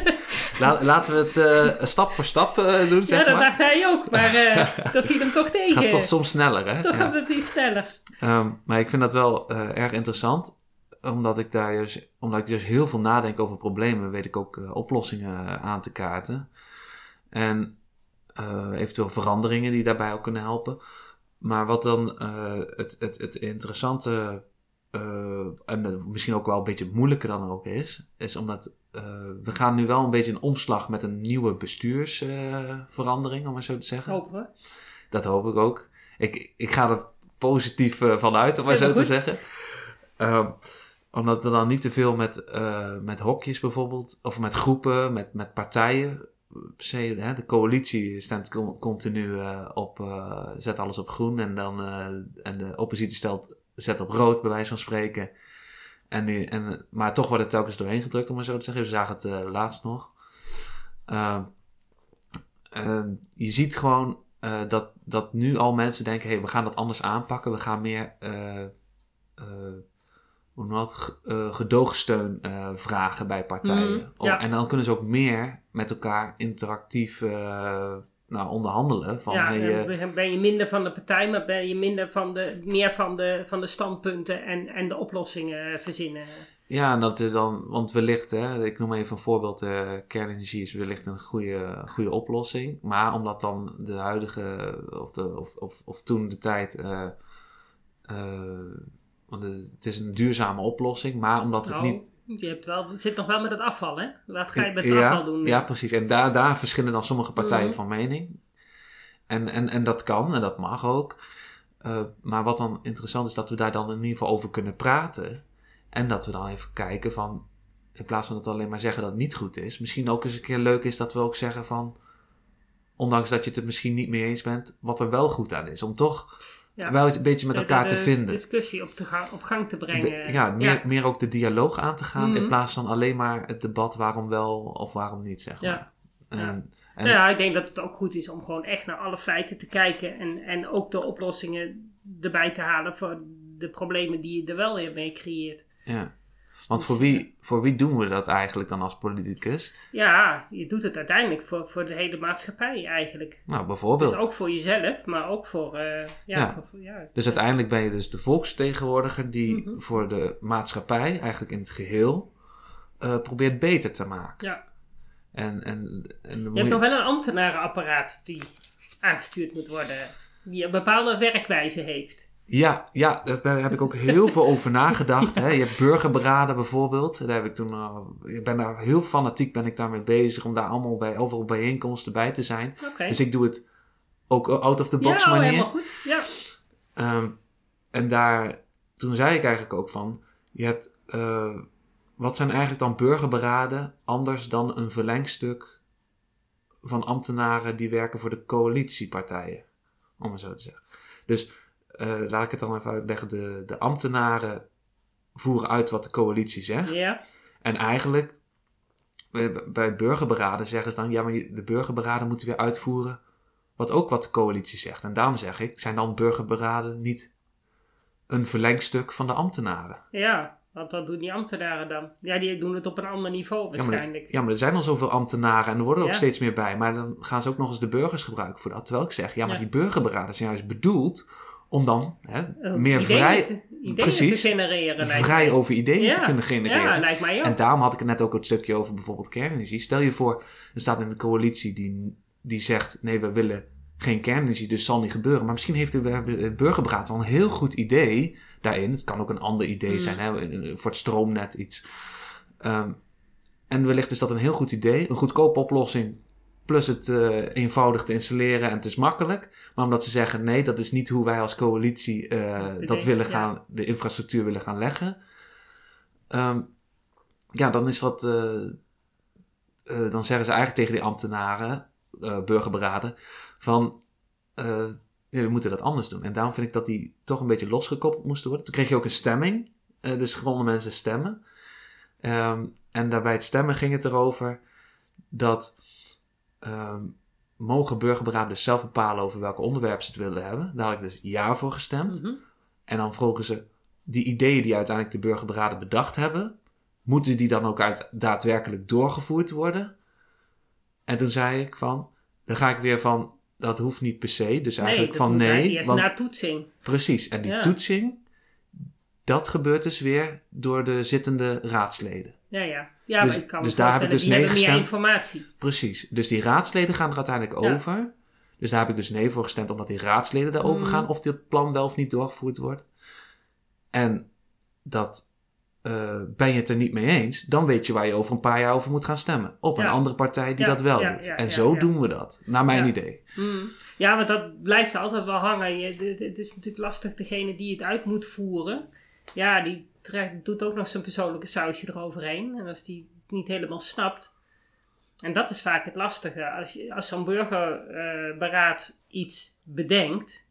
La- laten we het stap voor stap doen, ja, zeg dat maar. dacht hij ook, maar dat viel hem toch tegen. Gaat toch soms sneller, hè? Toch Ja. gaat het iets sneller. Ehm, maar ik vind dat wel erg interessant. Omdat ik daar dus, omdat ik dus heel veel nadenk over problemen, weet ik ook eh, oplossingen eh, aan te kaarten. En eh, eventueel veranderingen die daarbij ook kunnen helpen. Maar wat dan het, het, het interessante en misschien ook wel een beetje moeilijker dan ook is, is omdat we gaan nu wel een beetje een omslag met een nieuwe bestuursverandering, om maar zo te zeggen. Hopen we. Dat hoop ik ook. Ik, ik ga er positief eh, van uit, om maar zo te zeggen. Ehm, omdat er dan niet te veel met, eh, met hokjes bijvoorbeeld, of met groepen, met, met partijen. de coalitie stemt con- continu eh, op, eh, zet alles op groen en, dan, en de oppositie stelt, zet op rood, bij wijze van spreken. En die, en, maar toch wordt het telkens doorheen gedrukt, om maar zo te zeggen. We zagen het laatst nog. Ehm, en je ziet gewoon dat, dat nu al mensen denken: hé, hey, we gaan dat anders aanpakken. We gaan meer hoe noem je dat? G- eh, gedoogsteun eh, vragen bij partijen. Om- ja. En dan kunnen ze ook meer met elkaar interactief eh, nou, onderhandelen. Van, ja, hey, ben je minder van de partij, maar ben je minder van de, meer van de, van de standpunten en, en de oplossingen verzinnen. Ja, en dat dan, want wellicht, hè, ik noem even een voorbeeld, kernenergie is wellicht een goede, goede oplossing. Maar omdat dan de huidige, of, de, of, of, of toen de tijd, want het is een duurzame oplossing, maar omdat het Nou, niet... Je hebt wel, het zit nog wel met het afval, hè? Wat ga je met het ja, afval doen? Ja, precies. En daar, daar verschillen dan sommige partijen Mhm. van mening. En, en, en dat kan en dat mag ook. Eh, maar wat dan interessant is, dat we daar dan in ieder geval over kunnen praten. En dat we dan even kijken van, in plaats van dat alleen maar zeggen dat het niet goed is, misschien ook eens een keer leuk is dat we ook zeggen van, ondanks dat je het er misschien niet mee eens bent, wat er wel goed aan is. Om toch Ja. wel eens een beetje met De- elkaar de- te de vinden. discussie op, te gang, op gang te De- brengen. ja, meer, meer ook de dialoog aan te gaan in Mhm. plaats van alleen maar het debat waarom wel of waarom niet, zeg maar. Ja. en- Nou ja, ik denk dat het ook goed is om gewoon echt naar alle feiten te kijken en, en ook de oplossingen erbij te halen voor de problemen die je er wel weer mee creëert. ja. Want Dus, voor wie, voor wie doen we dat eigenlijk dan als politicus? Ja, je doet het uiteindelijk voor, voor de hele maatschappij eigenlijk. Nou, bijvoorbeeld. Dus ook voor jezelf, maar ook voor... eh, ja, Ja. voor- voor- ja. Dus uiteindelijk ben je dus de volksvertegenwoordiger die Mhm. voor de maatschappij, eigenlijk in het geheel, eh, probeert beter te maken. Ja. En, en, en Je hebt nog wel een ambtenarenapparaat die aangestuurd moet worden. Die een bepaalde werkwijze heeft. Ja, ja, daar heb ik ook heel veel over nagedacht. Hè. Je hebt burgerberaden bijvoorbeeld. Daar heb ik toen, eh, ik ben daar heel fanatiek ben ik daarmee bezig om daar allemaal bij overal bijeenkomsten bij te zijn. Dus ik doe het ook out of the box ja, oh, manier. helemaal goed. Ja. Ehm, en daar, toen zei ik eigenlijk ook van, je hebt, eh, wat zijn eigenlijk dan burgerberaden anders dan een verlengstuk van ambtenaren die werken voor de coalitiepartijen, om het zo te zeggen. Dus laat ik het dan even uitleggen, de, de ambtenaren voeren uit wat de coalitie zegt. ja. En eigenlijk, eh, bij burgerberaden zeggen ze dan, ja, maar de burgerberaden moeten weer uitvoeren wat ook wat de coalitie zegt. En daarom zeg ik, zijn dan burgerberaden niet een verlengstuk van de ambtenaren? Ja, want wat doen die ambtenaren dan? Ja, die doen het op een ander niveau Ja maar, waarschijnlijk. ja, maar er zijn al zoveel ambtenaren en er worden er ook steeds meer bij. Maar dan gaan ze ook nog eens de burgers gebruiken voor dat. Terwijl ik zeg, ja, maar Ja. die burgerberaden zijn juist bedoeld om dan hè, Eh, meer ideeën vrij, te, ideeën precies. te genereren. vrij mij. over ideeën Ja. te kunnen genereren. Ja, lijkt mij ook. En daarom had ik het net ook het stukje over bijvoorbeeld kernenergie. Stel je voor, er staat in de coalitie die, die zegt: nee, we willen geen kernenergie, dus zal niet gebeuren. Maar misschien heeft de, burgerberaad wel een heel goed idee daarin. Het kan ook een ander idee Mm. zijn, hè, voor het stroomnet iets. Ehm, en wellicht is dat een heel goed idee, een goedkope oplossing. Plus het eh, eenvoudig te installeren en het is makkelijk. Maar omdat ze zeggen: nee, dat is niet hoe wij als coalitie eh, dat willen ja. gaan, de infrastructuur willen gaan leggen. Ehm, ja, dan is dat. eh, dan zeggen ze eigenlijk tegen die ambtenaren, burgerberaden, van. we moeten dat anders doen. En daarom vind ik dat die toch een beetje losgekoppeld moesten worden. Toen kreeg je ook een stemming. dus gewone mensen stemmen. Ehm, en daarbij het stemmen ging het erover dat. Ehm, mogen burgerberaden dus zelf bepalen over welke onderwerpen ze het willen hebben? Daar had ik dus ja voor gestemd. Mhm. En dan vroegen ze, die ideeën die uiteindelijk de burgerberaden bedacht hebben, moeten die dan ook uit, daadwerkelijk doorgevoerd worden? En toen zei ik van, dan ga ik weer van, dat hoeft niet per se. Dus eigenlijk dat van nee. Eerst want- na toetsing. precies, en die Ja. toetsing, dat gebeurt dus weer door de zittende raadsleden. Ja, ja. Ja, Dus- maar ik kan dus daar heb ik dus die nee hebben meer gestemd. informatie. Precies, dus die raadsleden gaan er uiteindelijk Ja. over. Dus daar heb ik dus nee voor gestemd, omdat die raadsleden daarover Mhm. gaan of dit plan wel of niet doorgevoerd wordt. En dat eh, ben je het er niet mee eens, dan weet je waar je over een paar jaar over moet gaan stemmen. Op een andere partij die Ja, dat wel ja, doet. en zo doen we dat, naar mijn idee. Mm. Ja, want dat blijft altijd wel hangen. Je, het, het is natuurlijk lastig, degene die het uit moet voeren. Ja, die doet ook nog zijn persoonlijke sausje eroverheen. En als die het niet helemaal snapt. En dat is vaak het lastige. Als, als zo'n burgerberaad iets bedenkt.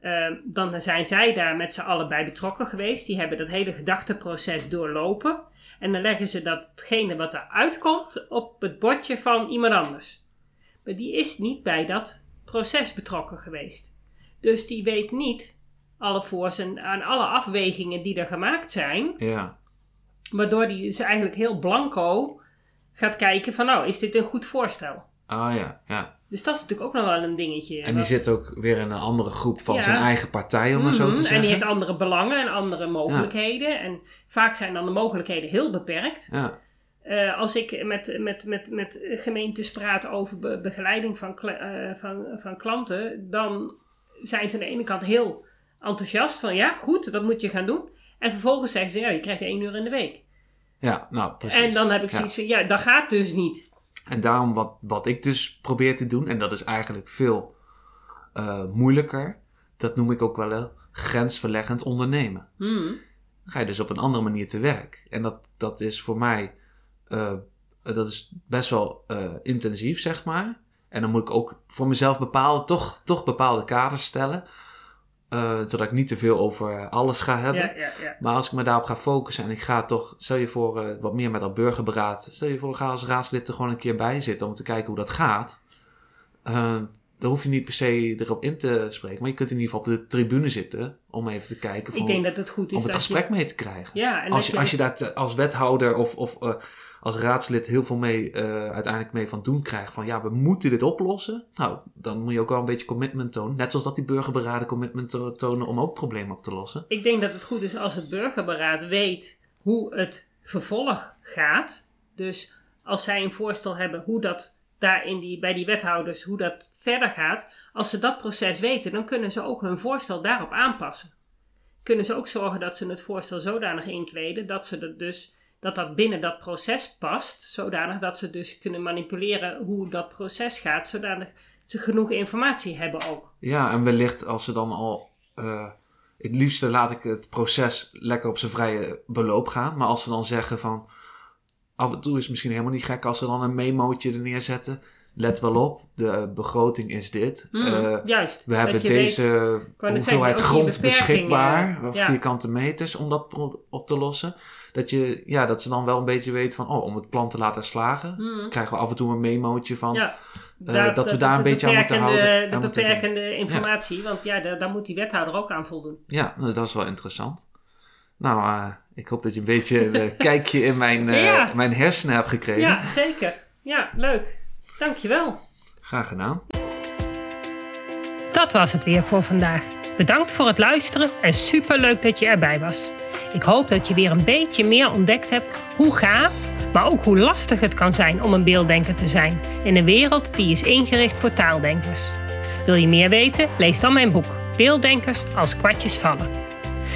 eh, dan zijn zij daar met z'n allen bij betrokken geweest. Die hebben dat hele gedachteproces doorlopen. En dan leggen ze datgene wat eruit komt op het bordje van iemand anders. Maar die is niet bij dat proces betrokken geweest. Dus die weet niet alle voor's en aan alle afwegingen die er gemaakt zijn. Ja, Waardoor die dus eigenlijk heel blanco gaat kijken van nou, is dit een goed voorstel? oh ja, ja. Dus dat is natuurlijk ook nog wel een dingetje. En die zit ook weer in een andere groep van Ja. zijn eigen partij, om maar zo Mhm, te zeggen. En die heeft andere belangen en andere mogelijkheden. En vaak zijn dan de mogelijkheden heel beperkt. Ja, Eh, als ik met, met, met, met gemeentes praat over be- begeleiding van, eh, van, van klanten, dan zijn ze aan de ene kant heel enthousiast van ja, goed, dat moet je gaan doen. En vervolgens zeggen ze ja, je krijgt één uur in de week. ja nou precies. En dan heb ik Ja. zoiets van ja, dat gaat dus niet. En daarom wat, wat ik dus probeer te doen, en dat is eigenlijk veel eh, moeilijker, dat noem ik ook wel een grensverleggend ondernemen. Hmm. Dan ga je dus op een andere manier te werk. En dat, dat is voor mij, eh, dat is best wel eh, intensief, zeg maar. En dan moet ik ook voor mezelf bepaalde, toch, toch bepaalde kaders stellen. Eh, zodat ik niet te veel over alles ga hebben. Ja, ja, ja. Maar als ik me daarop ga focussen en ik ga toch, stel je voor, eh, wat meer met dat burgerberaad. Stel je voor, ga als raadslid er gewoon een keer bij zitten om te kijken hoe dat gaat. Uh, dan hoef je niet per se erop in te spreken. Maar je kunt in ieder geval op de tribune zitten om even te kijken. Ik denk dat het goed is om het dat gesprek je... mee te krijgen. Ja, en als, je, als je daar als wethouder of, of eh, als raadslid heel veel mee, eh, uiteindelijk mee van doen krijgt. Van ja, we moeten dit oplossen. Nou, dan moet je ook wel een beetje commitment tonen. Net zoals dat die burgerberaden commitment to- tonen om ook problemen op te lossen. Ik denk dat het goed is als het burgerberaad weet hoe het vervolg gaat. Dus als zij een voorstel hebben hoe dat daar in die, bij die wethouders, hoe dat verder gaat. Als ze dat proces weten, dan kunnen ze ook hun voorstel daarop aanpassen. Kunnen ze ook zorgen dat ze het voorstel zodanig inkleden dat ze dat dus dat dat binnen dat proces past, zodanig dat ze dus kunnen manipuleren hoe dat proces gaat, zodanig ze genoeg informatie hebben ook. Ja, en wellicht als ze dan al. eh, het liefste laat ik het proces lekker op zijn vrije beloop gaan. Maar als ze dan zeggen van. Af en toe is het misschien helemaal niet gek als ze dan een memootje er neerzetten. Let wel op, de begroting is dit. Mm, Eh, juist. we hebben weet- deze hoeveelheid zeggen, grond beschikbaar, ja. vierkante meters, om dat op te lossen. Dat, je, ja, dat ze dan wel een beetje weten van, oh, om het plan te laten slagen, Mm. krijgen we af en toe een memootje van. Ja, eh, dat we daar een beetje aan moeten houden, De beperkende informatie, want ja, daar, daar moet die wethouder ook aan voldoen. Ja, nou, dat is wel interessant. Nou, eh, ik hoop dat je een beetje een kijkje in mijn, mijn hersenen hebt gekregen. Ja, zeker. Ja, leuk. Dankjewel. Graag gedaan. Dat was het weer voor vandaag. Bedankt voor het luisteren en superleuk dat je erbij was. Ik hoop dat je weer een beetje meer ontdekt hebt hoe gaaf, maar ook hoe lastig het kan zijn om een beelddenker te zijn in een wereld die is ingericht voor taaldenkers. Wil je meer weten? Lees dan mijn boek Beelddenkers als kwartjes vallen.